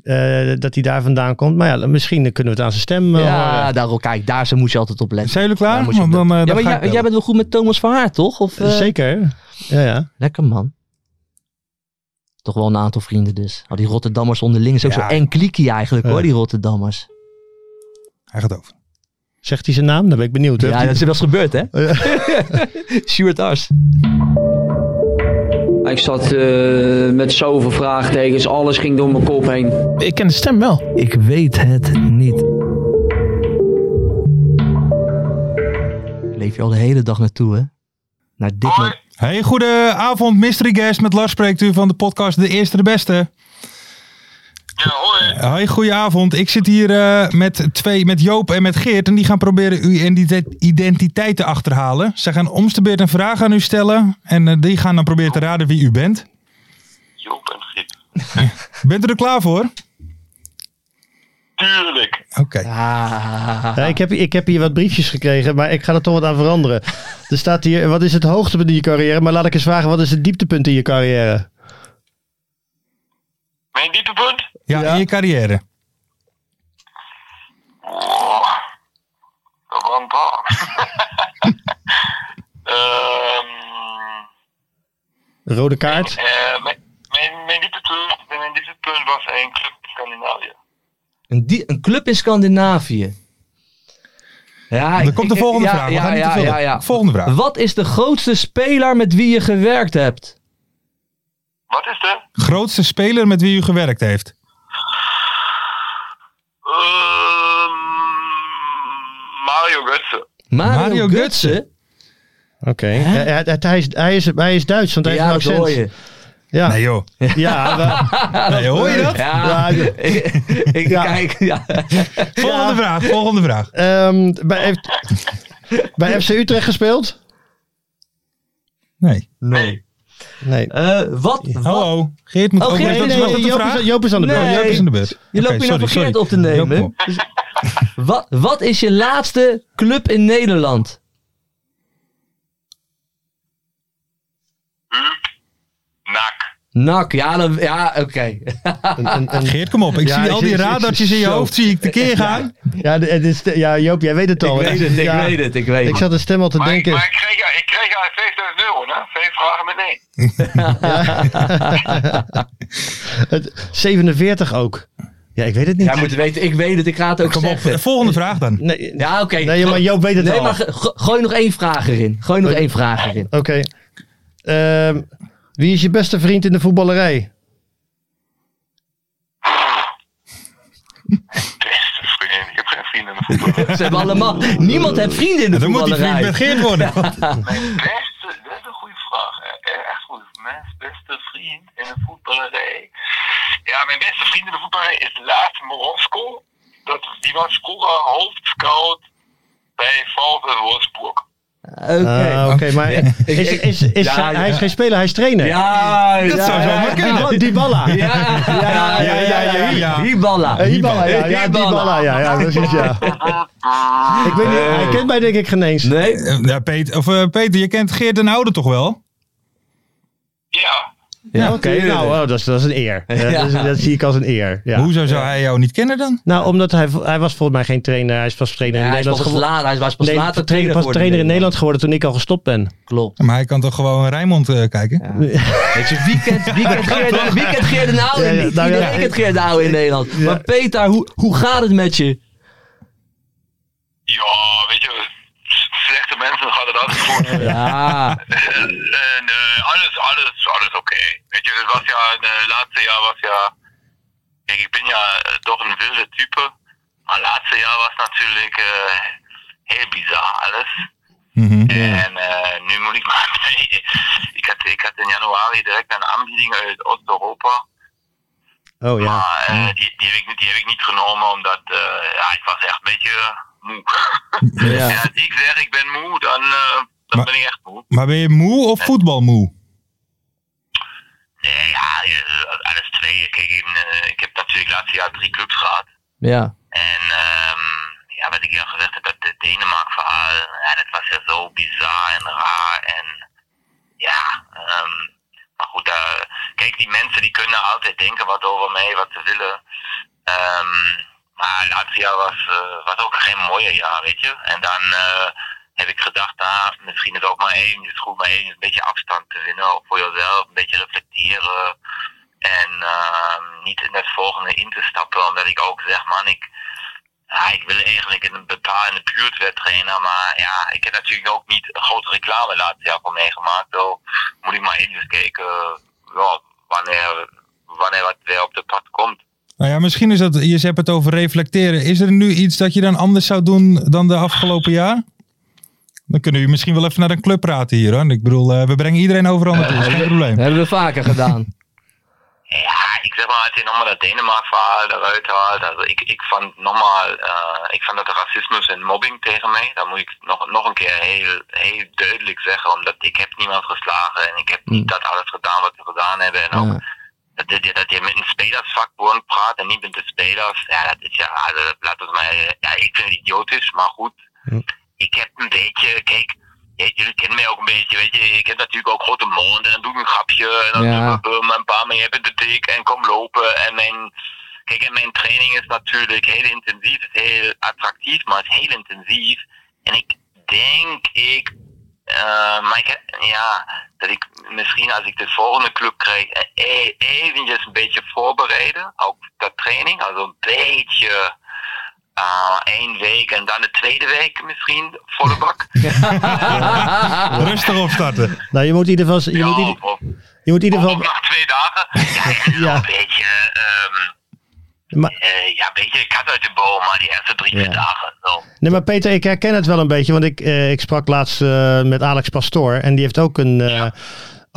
Speaker 6: Eh, dat hij daar vandaan komt. Maar ja, misschien kunnen we het aan zijn stem eh,
Speaker 5: Ja,
Speaker 6: horen.
Speaker 5: daarom, kijk, daar moet je altijd op letten.
Speaker 4: Zijn jullie klaar? Dan, eh, dan
Speaker 5: ja, maar
Speaker 4: ga ik
Speaker 5: jij, jij bent wel goed met Thomas van Aert, toch? Of, eh,
Speaker 6: Zeker. Ja, ja.
Speaker 5: Lekker man. Toch wel een aantal vrienden dus. Oh, die Rotterdammers onderling is ook
Speaker 4: Ja.
Speaker 5: zo eng klikkie eigenlijk
Speaker 6: Ja.
Speaker 5: hoor, die Rotterdammers.
Speaker 4: Hij gaat over.
Speaker 6: Zegt hij zijn naam? Dan ben ik benieuwd.
Speaker 5: Ja, dat is wel eens gebeurd hè?
Speaker 6: Ja. *laughs*
Speaker 5: Stuart Ars.
Speaker 8: Ik zat eh, met zoveel vraagtekens, alles ging door mijn kop heen.
Speaker 9: Ik ken de stem wel.
Speaker 5: Ik weet het niet. Leef je al de hele dag naartoe hè? Naar dit moment.
Speaker 4: Hey, goedenavond, mystery guest. Met Lars spreekt u van de podcast De Eerste de Beste.
Speaker 10: Ja, hoi.
Speaker 4: Hoi, goedenavond. Ik zit hier eh, met, twee, met Joop en met Geert. En die gaan proberen uw identi- identiteit te achterhalen. Ze gaan om de beurt een vraag aan u stellen. En eh, die gaan dan proberen te raden wie u bent.
Speaker 10: Joop en Giet. *laughs*
Speaker 4: Bent u er klaar voor?
Speaker 10: Tuurlijk.
Speaker 4: Oké.
Speaker 5: Ah.
Speaker 6: Ja, ik, heb, ik heb hier wat briefjes gekregen, maar ik ga er toch wat aan veranderen. Er staat hier, wat is het hoogtepunt in je carrière? Maar laat ik eens vragen, wat is het dieptepunt in je carrière?
Speaker 10: Mijn dieptepunt?
Speaker 4: Ja, in je carrière.
Speaker 10: Oh, dat was een paar.
Speaker 6: Rode kaart?
Speaker 10: eh, mijn, mijn, mijn, dieptepunt, mijn dieptepunt was een club in Scandinavië.
Speaker 5: Een, die, een club in Scandinavië. Ja,
Speaker 4: Dan komt de
Speaker 5: ik-
Speaker 4: volgende
Speaker 5: ja,
Speaker 4: vraag. We
Speaker 5: Ja,
Speaker 4: niet
Speaker 5: ja,
Speaker 4: te
Speaker 5: ja.
Speaker 4: Volgende vraag.
Speaker 5: Wat is de grootste speler met wie je gewerkt hebt?
Speaker 10: Wat is de?
Speaker 4: Grootste speler met wie u gewerkt heeft?
Speaker 10: Ehm, Mario Götze.
Speaker 5: Mario,
Speaker 4: Mario
Speaker 5: Götze?
Speaker 6: Oké. Hij, hij, hij, is, hij, is, hij is Duits, want hij
Speaker 5: Ja,
Speaker 6: heeft een
Speaker 5: hoor
Speaker 6: accent.
Speaker 5: je.
Speaker 6: Ja,
Speaker 4: Nee joh. *laughs*
Speaker 6: ja maar- *laughs*
Speaker 4: Nee, hoor je dat?
Speaker 5: Ja,
Speaker 6: Ja, *laughs*
Speaker 5: ik, ik
Speaker 6: Ja.
Speaker 5: kijk. Ja.
Speaker 4: Volgende vraag. Volgende vraag.
Speaker 6: Ehm, bij, heeft, bij FC Utrecht gespeeld?
Speaker 4: Nee.
Speaker 5: Nee.
Speaker 6: Nee.
Speaker 5: Eh, wat? wat?
Speaker 4: Hallo. Geert moet
Speaker 5: Oh,
Speaker 4: ook
Speaker 5: Geert, nee, nee,
Speaker 4: de
Speaker 6: Joop, is, Joop is aan de beurt.
Speaker 5: Nee.
Speaker 4: Joop is in de beurt.
Speaker 5: Je loopt je nou
Speaker 4: sorry.
Speaker 5: op te nemen.
Speaker 4: Joop, kom.
Speaker 5: Wat, wat is je laatste club in Nederland?
Speaker 10: Nak.
Speaker 5: Ja, dan, ja oké.
Speaker 6: Een- een- een-
Speaker 4: Geert, kom op. Ik
Speaker 6: Ja,
Speaker 4: zie al die radartjes in je hoofd zie ik tekeer gaan.
Speaker 6: ja, het is, ja, Joop, jij weet het al.
Speaker 5: ik weet het, ik
Speaker 6: Ja,
Speaker 5: weet het, ik weet
Speaker 6: Ik
Speaker 5: het.
Speaker 6: zat de stem al te
Speaker 10: Maar, ik-
Speaker 6: denken.
Speaker 10: maar ik kreeg, ja, ik kreeg ja 5000 euro, hè? Vijf vragen met nee. *laughs*
Speaker 6: Het, 47 ook. Ja, ik weet het niet.
Speaker 5: Jij moet weten, ik weet het, ik ga het ook
Speaker 4: Kom op.
Speaker 5: zeggen.
Speaker 4: Volgende vraag dan.
Speaker 6: Nee,
Speaker 5: Ja, oké.
Speaker 6: Nee, maar Joop weet het
Speaker 5: nee,
Speaker 6: al.
Speaker 5: maar go- go- gooi nog één vraag erin. Gooi nog één vraag erin.
Speaker 6: Oké. Ehm, wie is je beste vriend in de voetballerij?
Speaker 10: Beste vriendin. Ik heb geen vrienden in de voetbal. *laughs*
Speaker 5: Ze hebben allemaal... Niemand heeft vrienden in de
Speaker 4: Dan moet die vriend
Speaker 5: voetballerij.
Speaker 4: met Geert worden. *laughs*
Speaker 10: Mijn beste, dat is een goede vraag. hè. Eh, Echt goed. Mijn beste vriend in de voetballerij. Ja, mijn beste vriend in de voetballerij is Laat Morosco. Dat, die was vroeger hoofdscout bij VfL Wolfsburg.
Speaker 5: Oké.
Speaker 6: Ah, Oké, maar *laughs* is, is, is,
Speaker 5: Ja,
Speaker 6: hij,
Speaker 5: ja.
Speaker 6: is geen speler, hij is trainer.
Speaker 5: Ja,
Speaker 4: Dat zou zo maar kunnen.
Speaker 6: Die, die balla.
Speaker 5: Ja, ja, ja, ja. Hiballa.
Speaker 6: Eh, Hiballa, ja, balla, ja, ja, precies, ja. Ik weet niet, hij kent mij denk ik geen eens.
Speaker 5: Nee?
Speaker 4: Eh, Ja, Peter, of, eh, Peter, je kent Geert den Oude toch wel?
Speaker 10: Ja.
Speaker 5: Ja,
Speaker 6: Oké, nou, oh, dat, is, dat is een eer. Dat, is- dat zie ik als een eer. Ja.
Speaker 4: Hoezo zou hij jou niet kennen dan?
Speaker 6: Nou, omdat hij, hij was volgens mij geen trainer. Hij is pas trainer in
Speaker 5: hij, is
Speaker 6: Nederland
Speaker 5: pas
Speaker 6: geworden.
Speaker 5: later, hij was pas
Speaker 6: Nee,
Speaker 5: later
Speaker 6: trainer, pas trainer in Nederland geworden toen ik al gestopt ben.
Speaker 5: Klopt.
Speaker 4: Maar hij kan toch gewoon Rijnmond eh, kijken?
Speaker 5: Weet je, wie kent, wie kent *laughs* Geert, wie kent Geert de Oude
Speaker 6: Ja, ja,
Speaker 5: niet?
Speaker 6: nou
Speaker 5: Iedereen
Speaker 6: ja.
Speaker 5: kent Geert de Oude in Nederland. Maar Peter, hoe, hoe gaat het met je?
Speaker 10: Ja, weet je, slechte mensen gaat het altijd goed. *laughs*
Speaker 5: Ja,
Speaker 10: En eh, alles, alles, alles oké. Weet je, het was ja, het laatste jaar was ja, kijk, ik ben ja eh, toch een wilde type. Maar het laatste jaar was natuurlijk eh, heel bizar alles.
Speaker 4: Mhm.
Speaker 10: En eh, nu moet ik *laughs* maar, ik had, ik had in januari direct een aanbieding uit Oost-Europa.
Speaker 6: Oh ja.
Speaker 10: Maar eh, die, die, heb ik, niet- die heb ik niet genomen omdat eh, ja, ik was echt een beetje moe.
Speaker 5: Ja.
Speaker 10: Als ik zeg ik ben moe, dan, eh, dan
Speaker 4: Maar-
Speaker 10: ben ik echt moe.
Speaker 4: Maar ben je moe of voetbalmoe?
Speaker 10: Nee, ja, eh, alles twee. Kijk, in, eh, ik heb natuurlijk laatste jaar drie clubs gehad.
Speaker 5: ja.
Speaker 10: En ehm, ja, wat ik al gezegd heb, dat het Denemark-verhaal, ja, dat was ja zo bizar en raar. En ja, ehm, maar goed, kijk, die mensen die kunnen altijd denken wat over mij, wat ze willen. Ehm, maar het laatste jaar was, eh, was ook geen mooie jaar, weet je. En dan eh, heb ik gedacht, ah, misschien is ook maar één, het goed maar één, een beetje afstand te winnen, ook voor jezelf, een beetje reflecteren. En ehm, niet in het volgende in te stappen, omdat ik ook zeg, man, ik, ik wil eigenlijk in een bepaalde buurt trainen, maar ja, ik heb natuurlijk ook niet een grote reclame laatst jaar voor meegemaakt. Zo moet ik maar even kijken ja, wanneer, wanneer wat weer op de pad komt.
Speaker 4: Nou ja, misschien is dat, je hebt het over reflecteren. Is er nu iets dat je dan anders zou doen dan de afgelopen jaar? Dan kunnen we misschien wel even naar een club praten hier hoor. Ik bedoel, eh, we brengen iedereen overal naartoe, dat is geen probleem.
Speaker 5: Dat hebben we vaker gedaan. *laughs*
Speaker 10: Ja, ik zeg maar, als je nochmal dat Denemark-verhaal eruit haalt, also ik, ik vond nochmal, uh, ik vond dat racismus en mobbing tegen mij, dat moet ik nog, nog een keer heel, heel duidelijk zeggen, omdat ik heb niemand geslagen en ik heb niet dat alles gedaan wat ze gedaan hebben en ook dat, je, dat je met een spelersvakbond praat en niet met de spelers. Ja, dat is ja, also, laat ons maar, ja, ik vind het idiotisch, maar goed.
Speaker 6: Hm.
Speaker 10: Ik heb een beetje, kijk, jullie kennen mij ook een beetje, weet je. Ik heb natuurlijk ook grote mond en dan doe ik een grapje. En dan
Speaker 5: Ja.
Speaker 10: doe ik een paar, maar je hebt het dik en kom lopen. En mijn, kijk, en mijn training is natuurlijk heel intensief, het is heel attractief, maar het is heel intensief. En ik denk, ik, eh, maar ik, heb- ja, dat ik misschien als ik de volgende club krijg, eh, eventjes een beetje voorbereiden, ook dat training, also een beetje uh, één week en dan de tweede week misschien volle *laughs* bak.
Speaker 4: Rustig opstarten.
Speaker 6: Nou, je moet in ieder geval... Je
Speaker 10: Ja,
Speaker 6: moet,
Speaker 10: of,
Speaker 6: je moet in ieder geval...
Speaker 10: na twee dagen. *laughs* Ja,
Speaker 6: Ja.
Speaker 10: een beetje, ehm,
Speaker 6: Maar-
Speaker 10: eh, ja, een beetje kat uit de boom, maar die eerste drie,
Speaker 6: Ja.
Speaker 10: dagen. Zo.
Speaker 6: Nee, maar Peter, ik herken het wel een beetje. Want ik, eh, ik sprak laatst eh, met Alex Pastoor. En die heeft ook een,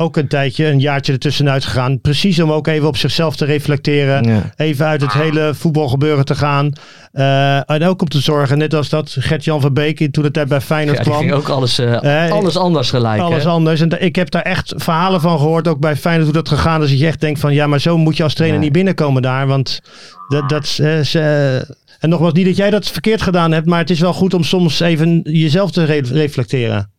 Speaker 6: ook een tijdje, een jaartje ertussenuit gegaan. Precies om ook even op zichzelf te reflecteren.
Speaker 5: Ja.
Speaker 6: Even uit het hele voetbalgebeuren te gaan. Eh, en ook om te zorgen, net als dat Gert-Jan van Beek toen het tijd bij Feyenoord
Speaker 5: Ja,
Speaker 6: kwam.
Speaker 5: ging ook alles, Eh, alles anders gelijk.
Speaker 6: Alles
Speaker 5: hè?
Speaker 6: anders. En ik heb daar echt verhalen van gehoord, ook bij Feyenoord, hoe dat gegaan is. Dat je echt denkt van, ja, maar zo moet je als trainer
Speaker 5: Nee.
Speaker 6: niet binnenkomen daar. Want dat, dat eh, en nogmaals, niet dat jij dat verkeerd gedaan hebt, maar het is wel goed om soms even jezelf te re- reflecteren.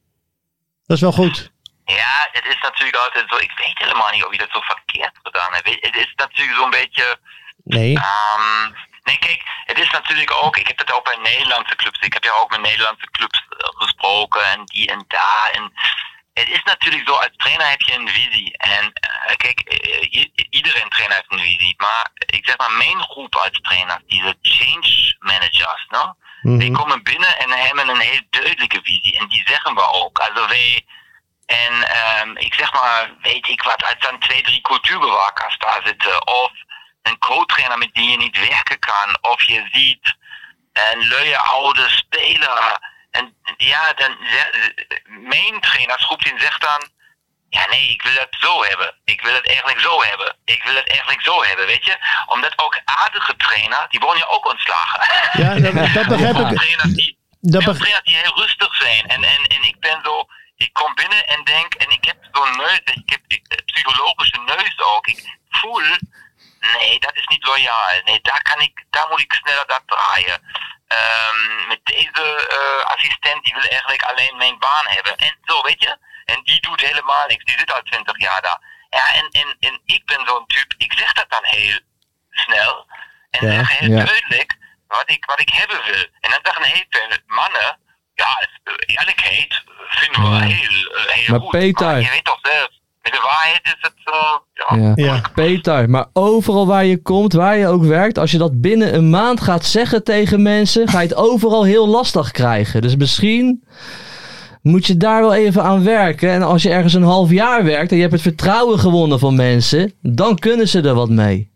Speaker 6: Dat is wel goed.
Speaker 10: Ja, het is natuurlijk altijd zo. Ik weet helemaal niet of je dat zo verkeerd gedaan hebt. Het is natuurlijk zo'n beetje.
Speaker 6: Nee.
Speaker 10: Ehm, nee, kijk, het is natuurlijk ook. Ik heb het ook bij Nederlandse clubs. Ik heb ja ook met Nederlandse clubs eh, gesproken en die en daar. En het is natuurlijk zo, als trainer heb je een visie. En eh, kijk, eh, iedereen trainer heeft een visie. Maar ik zeg maar, mijn groep als trainers, diese change managers, no? Die
Speaker 6: Mhm.
Speaker 10: komen binnen en hebben een heel duidelijke visie. En die zeggen we ook. Also wij, en ehm, ik zeg maar, weet ik wat, als dan twee, drie cultuurbewakers daar zitten. Of een co-trainer met die je niet werken kan. Of je ziet een luie oude speler. En ja, dan mijn trainersgroep die zegt dan. Ja, nee, ik wil dat zo hebben. Ik wil het eigenlijk zo hebben. Ik wil het eigenlijk zo hebben, weet je? Omdat ook aardige trainers, die worden ja ook ontslagen.
Speaker 6: Ja, dat, dat *laughs* begrijp ik.
Speaker 10: trainers die,
Speaker 6: Dat
Speaker 10: ja,
Speaker 6: beg-
Speaker 10: trainers die heel rustig zijn. En, en, en ik ben zo, ik kom binnen en denk, en ik heb zo'n neus, ik heb ik, eh, psychologische neus ook. Ik voel, nee, dat is niet loyaal. Nee, daar kan ik, daar moet ik sneller dat draaien. Ehm, met deze eh, assistent, die wil eigenlijk alleen mijn baan hebben. En zo, weet je? En die doet helemaal niks. Die zit al 20 jaar daar. Ja, en, en, en ik ben zo'n type, ik zeg dat dan heel snel. En
Speaker 6: Ja,
Speaker 10: zeg heel
Speaker 5: ja.
Speaker 10: duidelijk wat ik, wat ik hebben wil. En dan zeggen heel veel mannen, ja, eh, eerlijkheid vinden we
Speaker 5: Ja.
Speaker 10: heel, eh, heel
Speaker 5: Maar
Speaker 10: goed.
Speaker 5: Peter-
Speaker 10: Maar je weet toch zelf, met de waarheid is het, eh, ja.
Speaker 5: Ja.
Speaker 6: Ja.
Speaker 5: Peter, maar overal waar je komt, waar je ook werkt, als je dat binnen een maand gaat zeggen tegen mensen, ga je het overal heel lastig krijgen. Dus misschien moet je daar wel even aan werken. En als je ergens een half jaar werkt en je hebt het vertrouwen gewonnen van mensen, dan kunnen ze er wat mee.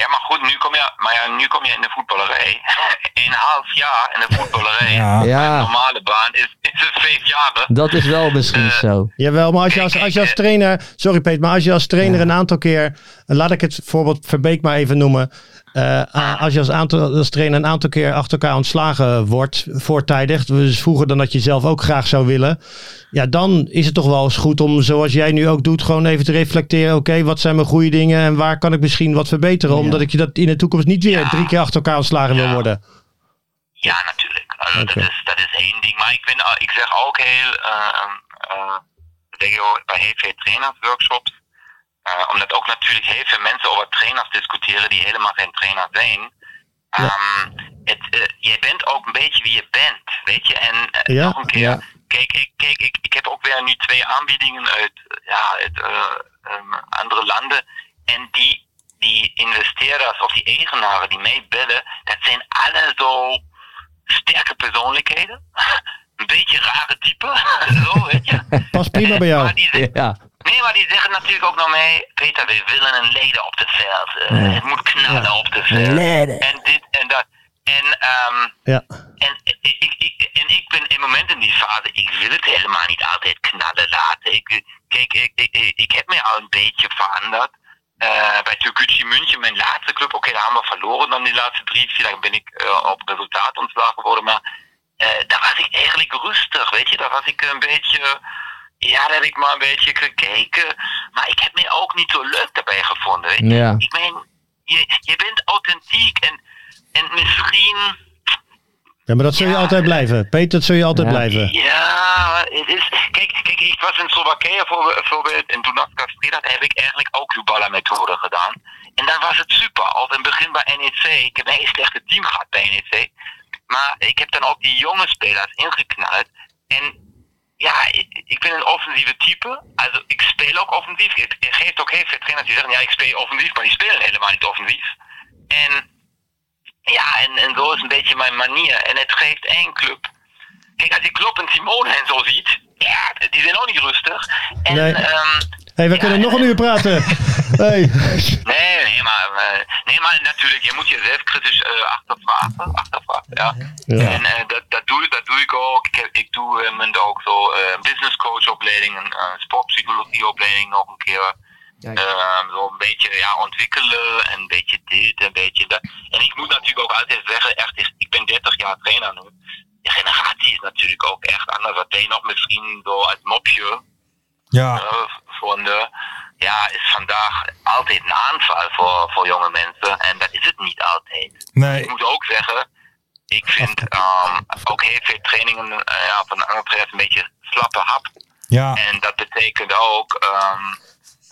Speaker 10: Ja, maar goed, nu kom je, maar ja, nu kom je in de voetballerij. *laughs* Een half jaar in de voetballerij.
Speaker 4: Ja.
Speaker 10: Een
Speaker 5: Ja,
Speaker 10: normale baan is, is het vijf jaar.
Speaker 5: dat is wel misschien
Speaker 10: Eh,
Speaker 5: zo.
Speaker 6: Jawel, maar als je als, als je als trainer, sorry Peter, maar als je als trainer een aantal keer, laat ik het voorbeeld Verbeek maar even noemen. Eh, a- als je als, aantal, als trainer een aantal keer achter elkaar ontslagen wordt, voortijdig, dus vroeger dan dat je zelf ook graag zou willen, ja, dan is het toch wel eens goed om, zoals jij nu ook doet, gewoon even te reflecteren. Oké, wat zijn mijn goede dingen en waar kan ik misschien wat verbeteren, omdat ik je dat in de toekomst niet weer drie keer achter elkaar ontslagen wil worden.
Speaker 10: Ja, natuurlijk. Also, dat, is, dat is één ding. Maar ik, ben, ik zeg ook heel, uh, uh, denk ik bij heel veel trainersworkshops, uh, omdat ook natuurlijk heel veel mensen over trainers discussiëren die helemaal geen trainer zijn. Um, het, uh, jij bent ook een beetje wie je bent, weet je? En uh,
Speaker 6: Ja?
Speaker 10: nog een keer,
Speaker 5: Ja.
Speaker 10: kijk, ik, kijk ik, ik heb ook weer nu twee aanbiedingen uit, ja, uit uh, um, andere landen. En die, die investeerders of die eigenaren die mij bellen, dat zijn alle zo sterke persoonlijkheden. *laughs* Een beetje rare typen. *laughs* Zo, weet je.
Speaker 6: Past prima bij
Speaker 10: Maar
Speaker 6: jou.
Speaker 10: die
Speaker 5: Ja,
Speaker 10: Nee, maar die zeggen natuurlijk ook naar mij, Peter, we willen een leden op de veld. Eh,
Speaker 5: Ja.
Speaker 10: Het moet knallen op de veld. En dit en dat. En, ehm
Speaker 6: Ja.
Speaker 10: en, ik, ik, en ik ben in het moment in die fase, ik wil het helemaal niet altijd knallen laten. Ik, kijk, ik, ik, ik, heb me al een beetje veranderd. Uh, bij Türkgücü München, mijn laatste club, oké, okay, daar hebben we verloren dan die laatste drie, vier, dan ben ik uh, op resultaat ontslagen geworden, maar uh, daar was ik eigenlijk rustig, weet je, daar was ik een beetje, ja, daar heb ik maar een beetje gekeken Maar ik heb me ook niet zo leuk daarbij gevonden. weet je.
Speaker 5: Ja.
Speaker 10: Ik meen, je, je bent authentiek en, en misschien...
Speaker 6: Ja, maar dat zul je altijd blijven. Peter, dat zul je altijd
Speaker 5: Ja.
Speaker 6: blijven.
Speaker 10: Ja, het is... Kijk, kijk, ik was in Slowakije voor- bijvoorbeeld en toen ik, dat heb ik eigenlijk ook Kubala-methode gedaan. En dan was het super. Al in het begin bij NEC, ik heb een heel slechte team gehad bij NEC. Maar ik heb dan ook die jonge spelers ingeknald. En ja, ik, ik ben een offensieve type. Also, ik speel ook offensief. Het het geeft ook heel veel trainers die zeggen, ja, ik speel offensief, maar die spelen helemaal niet offensief. En ja, en, en zo is een beetje mijn manier. En het geeft één club. Kijk, als je Klopp en Simone en zo ziet, ja, die zijn ook niet rustig. En,
Speaker 6: Nee.
Speaker 10: ehm,
Speaker 6: hey, we
Speaker 10: ja,
Speaker 6: kunnen nog een uur praten. *laughs* hey.
Speaker 10: Nee, nee, maar, eh, nee, maar natuurlijk, je moet jezelf kritisch eh achtervragen. achtervragen ja.
Speaker 6: Ja.
Speaker 10: En eh, dat, dat, doe, dat doe ik ook. Ik, ik doe eh, mijn ook zo eh business coach opleiding, een eh, sportpsychologie opleiding nog een keer. Ehm, zo een beetje ja, ontwikkelen en een beetje dit, een beetje dat. En ik moet natuurlijk ook altijd zeggen, echt, is- ik ben 30 jaar trainer nu. De generatie is natuurlijk ook echt anders. Wat wij nog misschien zo als mopje
Speaker 4: Ja,
Speaker 10: eh, vonden, ja, is vandaag altijd een aanval voor, voor jonge mensen. En dat is het niet altijd.
Speaker 4: nee.
Speaker 10: Ik moet ook zeggen, ik vind ehm, ook heel veel trainingen eh, ja, van andere trainers een beetje slappe hap.
Speaker 4: Ja,
Speaker 10: En dat betekent ook ehm,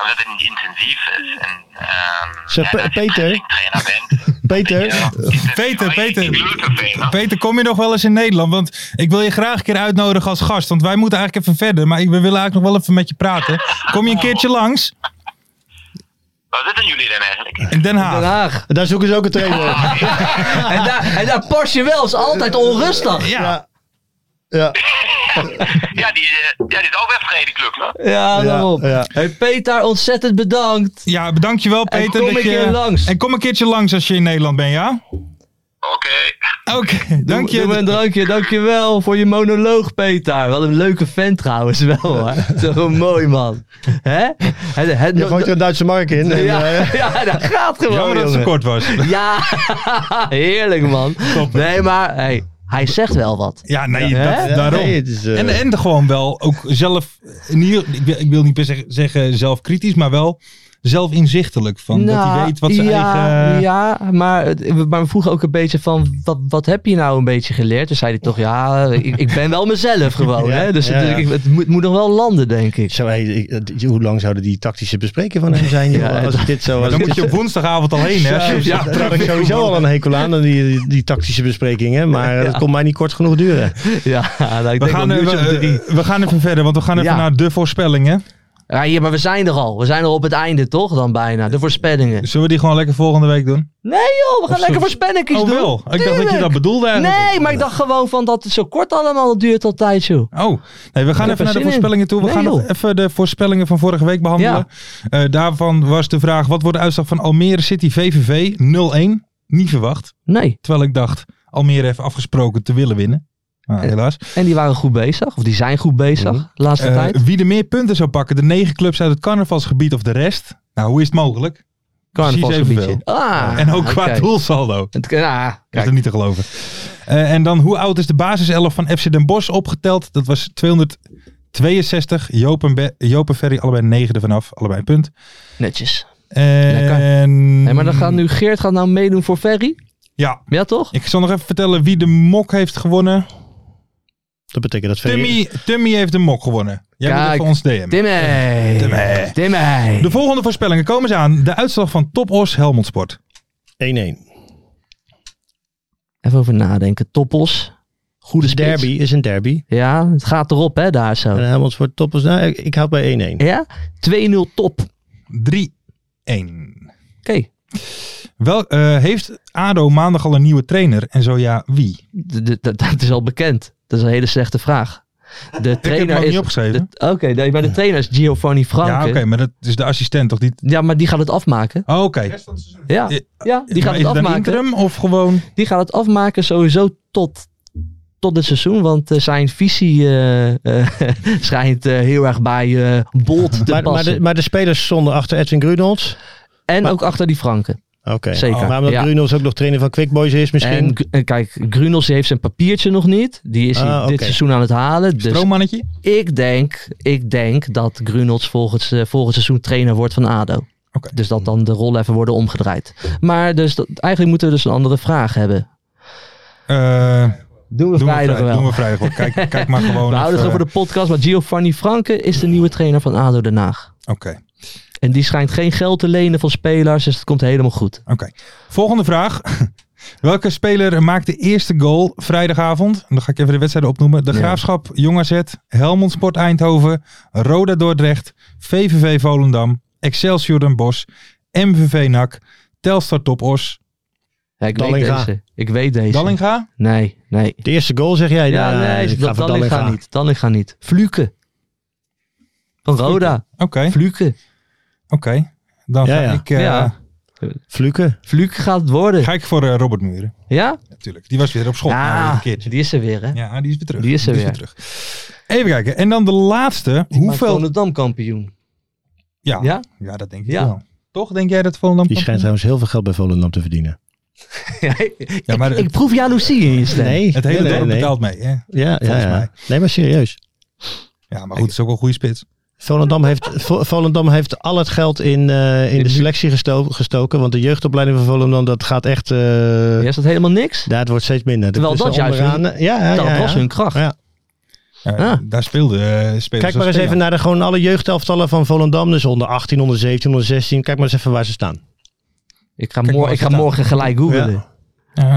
Speaker 10: dat het niet intensief is. En, ehm,
Speaker 6: Zeg,
Speaker 10: ja,
Speaker 6: Peter?
Speaker 10: bent. *laughs*
Speaker 6: Peter?
Speaker 10: Ja,
Speaker 4: Peter, Peter. Peter, kom je nog wel eens in Nederland? Want ik wil je graag een keer uitnodigen als gast. Want wij moeten eigenlijk even verder. Maar ik- we willen eigenlijk nog wel even met je praten. Kom je een keertje langs?
Speaker 10: Waar zitten jullie dan eigenlijk?
Speaker 4: In Den
Speaker 5: Den
Speaker 4: Haag.
Speaker 6: Daar zoeken ze ook een trainer. *laughs*
Speaker 5: En daar, en daar pas je wel. is altijd onrustig.
Speaker 4: Ja.
Speaker 6: Ja. *laughs*
Speaker 10: Ja, die, eh, ja, die is ook weggereden, club, hè?
Speaker 5: Ja, daarom.
Speaker 6: ja.
Speaker 5: Hey Peter, ontzettend bedankt.
Speaker 4: Ja, bedankt je wel Peter.
Speaker 5: kom
Speaker 4: dat
Speaker 5: een
Speaker 4: je,
Speaker 5: keer langs.
Speaker 4: En kom een keertje langs als je in Nederland bent, ja?
Speaker 10: Oké.
Speaker 4: Oké, dank
Speaker 5: Doe me een
Speaker 4: je.
Speaker 5: drankje, dankjewel voor je monoloog, Peter. Wat een leuke vent trouwens wel, hoor. *laughs* Zo mooi, man. Hè? Het, het,
Speaker 6: Je gooit er een Duitse mark in. En,
Speaker 5: ja,
Speaker 6: eh, *laughs*
Speaker 5: ja, dat gaat gewoon,
Speaker 4: Jammer dat het zo kort was.
Speaker 5: Ja, heerlijk, man. Nee, maar hey, hij zegt wel wat.
Speaker 4: Ja, nee, dat, daarom.
Speaker 6: nee, het is, eh,
Speaker 4: En, en gewoon wel ook zelf, in ieder, ik, wil, ik wil niet per se zeggen zelfkritisch, maar wel zelf inzichtelijk. Van dat hij weet wat zijn
Speaker 5: Nou, ja,
Speaker 4: eigen...
Speaker 5: Ja, maar, het- maar we vroegen ook een beetje van, wat, wat heb je nou een beetje geleerd? Toen zei hij toch, ja, ik, ik ben wel mezelf gewoon. *laughs*
Speaker 6: Ja,
Speaker 5: hè? Dus
Speaker 6: ja,
Speaker 5: het,
Speaker 6: ja.
Speaker 5: ik- het moet, moet nog wel landen, denk ik.
Speaker 6: Zo, hey, eh, hoe lang zouden die tactische besprekingen van hem zijn? *laughs* joh?
Speaker 5: Ja,
Speaker 6: als ik dit zo,
Speaker 4: dan moet je op woensdagavond al heen, hè?
Speaker 6: ja, daar heb ik sowieso al een hekel aan, die, die, die tactische besprekingen. Maar dat kon mij niet kort genoeg duren. *laughs*
Speaker 5: Ja, nou, ik
Speaker 4: We
Speaker 5: denk
Speaker 4: gaan, eh, we gaan even verder, want we gaan even
Speaker 5: Ja.
Speaker 4: naar de voorspellingen.
Speaker 5: Ja, hier, maar we zijn er al. We zijn er op het einde, toch? Dan bijna. De voorspellingen.
Speaker 4: Zullen we die gewoon lekker volgende week doen?
Speaker 5: Nee joh, we gaan
Speaker 4: Of
Speaker 5: lekker
Speaker 4: zo-
Speaker 5: voorspellingjes
Speaker 4: Oh
Speaker 5: doen.
Speaker 4: wel, ik dacht dat je dat bedoelde eigenlijk.
Speaker 5: Nee, maar ik dacht gewoon van dat het zo kort allemaal duurt altijd, joh.
Speaker 4: Oh, nee, we gaan even naar de
Speaker 5: in.
Speaker 4: voorspellingen toe. We
Speaker 5: Nee,
Speaker 4: gaan nog even de voorspellingen van vorige week behandelen. Eh, daarvan was de vraag, wat wordt de uitslag van Almere City VVV 0-1? Niet verwacht.
Speaker 5: Nee.
Speaker 4: Terwijl ik dacht, Almere heeft afgesproken te willen winnen.
Speaker 5: Eh,
Speaker 4: helaas.
Speaker 5: En die waren goed bezig. Of die zijn goed bezig. de laatste
Speaker 4: Eh,
Speaker 5: tijd.
Speaker 4: wie de meer punten zou pakken, de negen clubs uit het carnavalsgebied of de rest? Nou, hoe is het mogelijk?
Speaker 5: Carnavalsgebiedje. Ah,
Speaker 4: en ook qua doelsaldo.
Speaker 5: Het, ja,
Speaker 4: Dat is er niet te geloven. Eh, en dan, hoe oud is de basiself van FC Den Bosch opgeteld? Dat was 262. Joop en, Be- Joop en Ferry allebei negende vanaf. Allebei een punt.
Speaker 5: Netjes.
Speaker 4: En...
Speaker 5: Nee, maar dan gaat nu Geert gaat nou meedoen voor Ferry.
Speaker 4: Ja,
Speaker 5: Ja, toch?
Speaker 4: ik zal nog even vertellen wie de mok heeft gewonnen.
Speaker 6: Dat betekent dat.
Speaker 4: Timmy, Timmy heeft de mok gewonnen. Jij moet
Speaker 5: Kijk,
Speaker 4: even ons DM.
Speaker 5: Timmy.
Speaker 4: Timmy.
Speaker 5: Timmy.
Speaker 4: De volgende voorspellingen komen ze aan. De uitslag van Top Os Helmond Sport.
Speaker 6: 1-1.
Speaker 5: Even over nadenken. Toppos. Goede spits.
Speaker 6: derby is een derby.
Speaker 5: Ja, het gaat erop hè, daar zo.
Speaker 6: En Helmond voor toppers. Nou, ik, ik houd bij 1-1.
Speaker 5: Ja? 2-0 top.
Speaker 4: 3-1.
Speaker 5: Oké.
Speaker 4: Wel, eh, heeft ADO maandag al een nieuwe trainer? En zo ja, wie?
Speaker 5: D- Dat is al bekend. Dat is een hele slechte vraag. De *laughs*
Speaker 4: Ik heb
Speaker 5: trainer
Speaker 4: hem ook
Speaker 5: is.
Speaker 4: niet opgeschreven.
Speaker 5: Oké, nee, maar de trainer is Giovanni Franke.
Speaker 4: Ja, oké, maar dat is de assistent toch? Die...
Speaker 5: Ja, maar die gaat het afmaken.
Speaker 4: Oh, oké.
Speaker 5: Ja,
Speaker 4: Eh,
Speaker 5: ja die gaat
Speaker 4: Maar
Speaker 5: het afmaken.
Speaker 4: interim of gewoon...
Speaker 5: Die gaat het afmaken sowieso tot, tot het seizoen. Want eh, zijn visie eh, eh, *laughs* schijnt eh, heel erg bij eh Bolt te
Speaker 6: Maar, maar,
Speaker 5: passen.
Speaker 6: de, maar de spelers stonden achter Edwin Grunholz.
Speaker 5: en ook achter die Franken.
Speaker 6: Oké.
Speaker 5: Zeker,
Speaker 6: Maar omdat
Speaker 5: ja.
Speaker 6: Grunels ook nog trainer van Quick Boys is misschien.
Speaker 5: En, en kijk, Grunels heeft zijn papiertje nog niet. Die is hij
Speaker 6: Ah,
Speaker 5: dit seizoen aan het halen. Dus
Speaker 4: Stroommannetje?
Speaker 5: ik denk, ik denk dat Grunels volgend, eh, volgend seizoen trainer wordt van ADO.
Speaker 4: Oké.
Speaker 5: Dus dat dan de rollen even worden omgedraaid. Maar dus dat, eigenlijk moeten we dus een andere vraag hebben.
Speaker 4: Eh,
Speaker 5: Doen we
Speaker 4: doen, we
Speaker 5: vrijdag
Speaker 4: vrij-
Speaker 5: wel.
Speaker 4: doen we vrijdag wel. Kijk, kijk maar *laughs* gewoon.
Speaker 5: we houden het over de podcast. Maar Giovanni Franke is de nieuwe trainer van ADO Den Haag.
Speaker 4: Oké.
Speaker 5: En die schijnt geen geld te lenen van spelers. Dus het komt helemaal goed.
Speaker 4: Oké. Volgende vraag. *laughs* Welke speler maakt de eerste goal vrijdagavond? En Dan ga ik even de wedstrijden opnoemen. De. Graafschap, Jong AZ, Helmond Sport Eindhoven, Roda Dordrecht, VVV Volendam, Excelsior Den Bosch, MVV NAC, Telstar Top Os,
Speaker 5: Ja, ik weet deze. Ik weet deze.
Speaker 4: Dallinga.
Speaker 5: Nee, nee.
Speaker 6: De eerste goal zeg jij?
Speaker 5: Ja, nee,
Speaker 6: ik ga
Speaker 5: dat
Speaker 6: voor
Speaker 5: Dallinga
Speaker 6: Dallinga.
Speaker 5: niet. Dallinga niet. Fluke. Van Roda.
Speaker 4: Oké,
Speaker 5: Fluke.
Speaker 4: Oké. Dan
Speaker 6: Ja,
Speaker 4: ga
Speaker 6: ja.
Speaker 4: ik, eh,
Speaker 5: Ja.
Speaker 6: Fluke.
Speaker 5: Fluke gaat het worden.
Speaker 4: ga ik voor eh, Robert Muren.
Speaker 5: Ja?
Speaker 4: Natuurlijk. Die was weer op school. Nou, keertje.
Speaker 5: die is er weer, hè?
Speaker 4: Ja, die is weer terug.
Speaker 5: Die is er weer.
Speaker 4: terug. Even kijken. En dan de laatste.
Speaker 5: Hoeveel?
Speaker 4: Hoeveel?
Speaker 5: Volendam kampioen.
Speaker 4: Ja.
Speaker 5: Ja?
Speaker 4: ja, dat denk ik
Speaker 5: Ja.
Speaker 4: wel. Toch denk jij dat Volendam
Speaker 6: Die schijnt trouwens heel veel geld bij Volendam te verdienen. *laughs*
Speaker 4: Ja, maar
Speaker 5: ik, ik proef jaloezie in je stem.
Speaker 6: Nee.
Speaker 4: het hele
Speaker 6: nee,
Speaker 4: dorp
Speaker 6: nee,
Speaker 4: betaalt mee. Hè?
Speaker 6: Ja, ja,
Speaker 4: Volgens
Speaker 6: ja.
Speaker 4: mij.
Speaker 6: Nee, maar serieus.
Speaker 4: Ja, maar goed, het is ook wel een goede spits.
Speaker 6: Volendam heeft, Vo- Volendam heeft al het geld in, eh, in de selectie gesto- gestoken. Want de jeugdopleiding van Volendam, dat gaat echt... eh
Speaker 5: Ja, is dat helemaal niks?
Speaker 6: ja, het wordt steeds minder.
Speaker 5: Terwijl dat juist
Speaker 6: onderaan-
Speaker 5: hun-
Speaker 6: ja, ja,
Speaker 5: dat
Speaker 6: ja, ja.
Speaker 5: was hun kracht.
Speaker 6: Ja.
Speaker 4: Ja,
Speaker 5: Ah.
Speaker 4: Daar speelde eh spelers
Speaker 6: Kijk maar eens even naar de, gewoon alle jeugdelftallen van Volendam. Dus onder 18, onder 17, onder 16. Kijk maar eens even waar ze staan.
Speaker 5: Ik ga,
Speaker 4: Kijk
Speaker 5: mor-
Speaker 4: maar
Speaker 5: ik ga morgen gelijk googlen.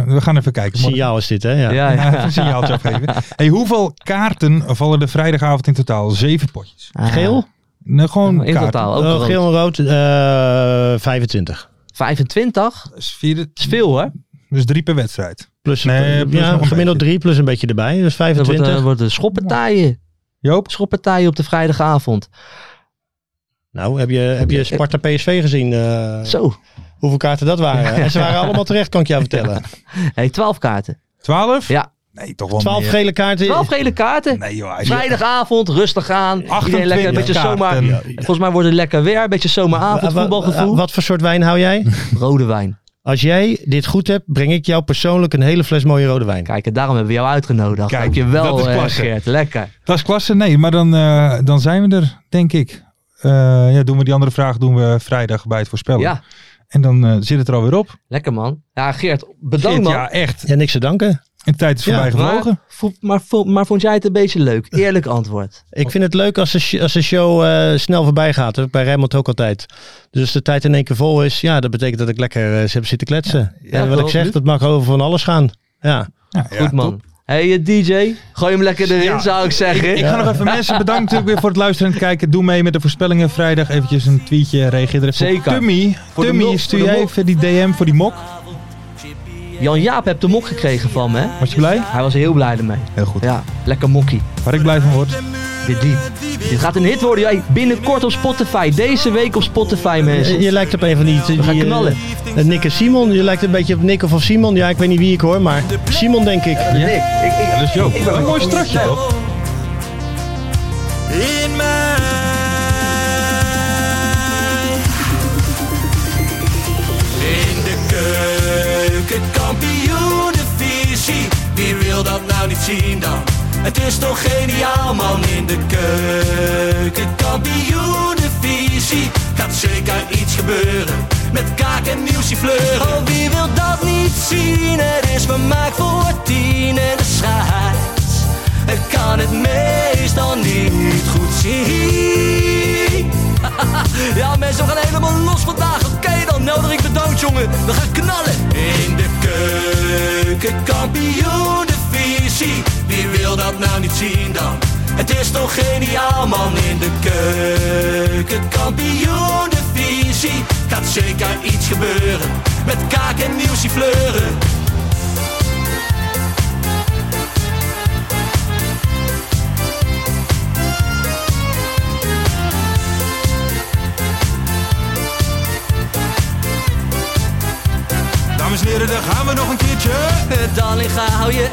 Speaker 4: We gaan even kijken.
Speaker 6: Signaal is dit, hè? Ja.
Speaker 5: Ja, ja. *laughs*
Speaker 4: Een signaaltje afgeven. Hey, hoeveel kaarten vallen er vrijdagavond in totaal? Zeven potjes.
Speaker 5: Ah,
Speaker 6: Geel?
Speaker 4: Nee, gewoon
Speaker 5: In
Speaker 4: kaarten.
Speaker 5: totaal, ook
Speaker 6: Oh,
Speaker 5: rood.
Speaker 6: geel en rood, eh 25.
Speaker 5: 25?
Speaker 4: Dat is, vier,
Speaker 5: Dat is veel, hè?
Speaker 4: dus drie per wedstrijd.
Speaker 6: Plus,
Speaker 4: Nee, plus
Speaker 6: ja,
Speaker 4: nog een
Speaker 6: gemiddeld
Speaker 4: beetje.
Speaker 6: 3 plus een beetje erbij. Dus
Speaker 5: Dat wordt,
Speaker 6: 25.
Speaker 5: uh, wordt een schoppartijen.
Speaker 4: Joop?
Speaker 5: Schoppartijen op de vrijdagavond.
Speaker 6: Nou, heb je, heb je Sparta PSV gezien? eh,
Speaker 5: Zo.
Speaker 6: hoeveel kaarten dat waren? En ze waren allemaal terecht, kan ik jou *laughs* vertellen.
Speaker 5: Hey, 12 kaarten.
Speaker 4: Twaalf?
Speaker 5: Ja.
Speaker 4: Nee, toch wel
Speaker 6: 12
Speaker 4: meer.
Speaker 6: gele kaarten.
Speaker 5: 12 gele kaarten.
Speaker 4: Nee joh. je-
Speaker 5: Vrijdagavond, rustig aan. Iedereen
Speaker 4: 28
Speaker 5: lekker een beetje
Speaker 4: kaarten.
Speaker 5: zomaar.
Speaker 4: Ja,
Speaker 5: Volgens mij wordt het lekker weer. Een beetje zomeravond voetbalgevoel.
Speaker 6: Wat voor soort wijn hou jij? *laughs*
Speaker 5: Rode wijn.
Speaker 6: Als jij dit goed hebt, breng ik jou persoonlijk een hele fles mooie rode wijn.
Speaker 5: Kijk, en daarom hebben we jou uitgenodigd.
Speaker 4: Kijk,
Speaker 5: Dank je wel,
Speaker 4: dat is
Speaker 5: eh,
Speaker 4: klasse.
Speaker 5: Geert. Lekker.
Speaker 4: Dat is klasse. Nee, maar dan, eh, dan zijn we er, denk ik. Eh, ja, doen we die andere vraag doen we vrijdag bij het voorspellen.
Speaker 5: Ja,
Speaker 4: En dan eh, zit het er alweer op.
Speaker 5: lekker man. Ja, Geert, bedankt
Speaker 4: Geert,
Speaker 5: man.
Speaker 4: ja, echt.
Speaker 6: Ja, niks te danken.
Speaker 4: En de tijd is
Speaker 6: Ja,
Speaker 4: voorbij gevlogen.
Speaker 5: Maar, maar, vo- maar vond jij het een beetje leuk? Eerlijk antwoord.
Speaker 6: Ik vind het leuk als de, sh- als de show eh, snel voorbij gaat. Dat bij Rijnmond ook altijd. Dus als de tijd in één keer vol is, ja, dat betekent dat ik lekker eh, heb zitten kletsen.
Speaker 5: Ja,
Speaker 6: en wat ik zeg, dat mag over van alles gaan. Ja.
Speaker 4: Ja, ja,
Speaker 5: Goed man.
Speaker 4: top.
Speaker 5: Hey eh, DJ, gooi hem lekker erin
Speaker 4: Ja.
Speaker 5: zou ik zeggen.
Speaker 4: Ik ga nog even mensen bedanken natuurlijk weer voor het luisteren en het kijken. Doe mee met de voorspellingen vrijdag. Eventjes een tweetje, reageer er even op.
Speaker 5: Zeker.
Speaker 4: Tummy,
Speaker 5: Voor
Speaker 4: Tummy
Speaker 5: mok,
Speaker 4: stuur jij even die DM voor die mok.
Speaker 5: Jan Jaap hebt de mok gekregen van me. Hè?
Speaker 4: Was je blij?
Speaker 5: Hij was heel blij ermee.
Speaker 4: Heel goed.
Speaker 5: Ja, lekker mokkie.
Speaker 4: Waar ik blij van word.
Speaker 5: Dit lied. Dit gaat een hit worden. Hey, binnenkort op Spotify. Deze week op Spotify, mensen.
Speaker 6: Je, je lijkt op een van die... die
Speaker 5: gaan
Speaker 6: eh,
Speaker 5: knallen.
Speaker 6: eh, Nick en Simon. Je lijkt een beetje op Nick of of Simon. Ja, ik weet niet wie ik hoor, maar Simon denk ik.
Speaker 4: Ja, dat is Joop. Een mooi strakje toch?
Speaker 7: in mij. In de keuken, kampioenenvisie. Wie wil dat nou niet zien dan? Het is toch geniaal man in de keuken, kampioenenvisie. Gaat zeker iets gebeuren met kaak en nieuwsie fleuren. Oh, wie wil dat niet zien? Het is vermaakt voor tien en de. Ik kan het meestal niet goed zien. *laughs* ja, mensen, we gaan helemaal los vandaag. Oké, dan nodig ik bedankt, jongen. We gaan knallen. In de keuken, kampioen, Wie wil dat nou niet zien dan? Het is toch geniaal, man. In de keuken, kampioen, de visie. Gaat zeker iets gebeuren. Met kaak en nieuwsie fleuren.
Speaker 4: Dames en heren, daar gaan we nog een keertje.
Speaker 7: Dallinga hou je